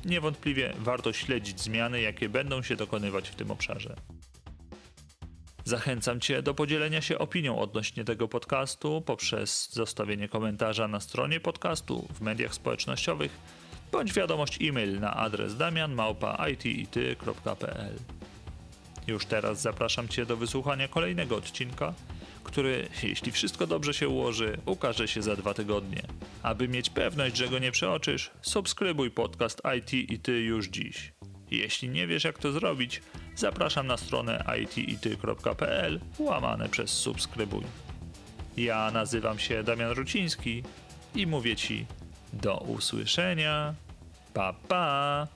Niewątpliwie warto śledzić zmiany, jakie będą się dokonywać w tym obszarze. Zachęcam Cię do podzielenia się opinią odnośnie tego podcastu poprzez zostawienie komentarza na stronie podcastu w mediach społecznościowych bądź wiadomość e-mail na adres damianmałpa.itity.pl. Już teraz zapraszam Cię do wysłuchania kolejnego odcinka, który, jeśli wszystko dobrze się ułoży, ukaże się za dwa tygodnie. Aby mieć pewność, że go nie przeoczysz, subskrybuj podcast IT i Ty już dziś. Jeśli nie wiesz jak to zrobić, zapraszam na stronę itity.pl łamane przez subskrybuj. Ja nazywam się Damian Ruciński i mówię Ci do usłyszenia. Pa pa!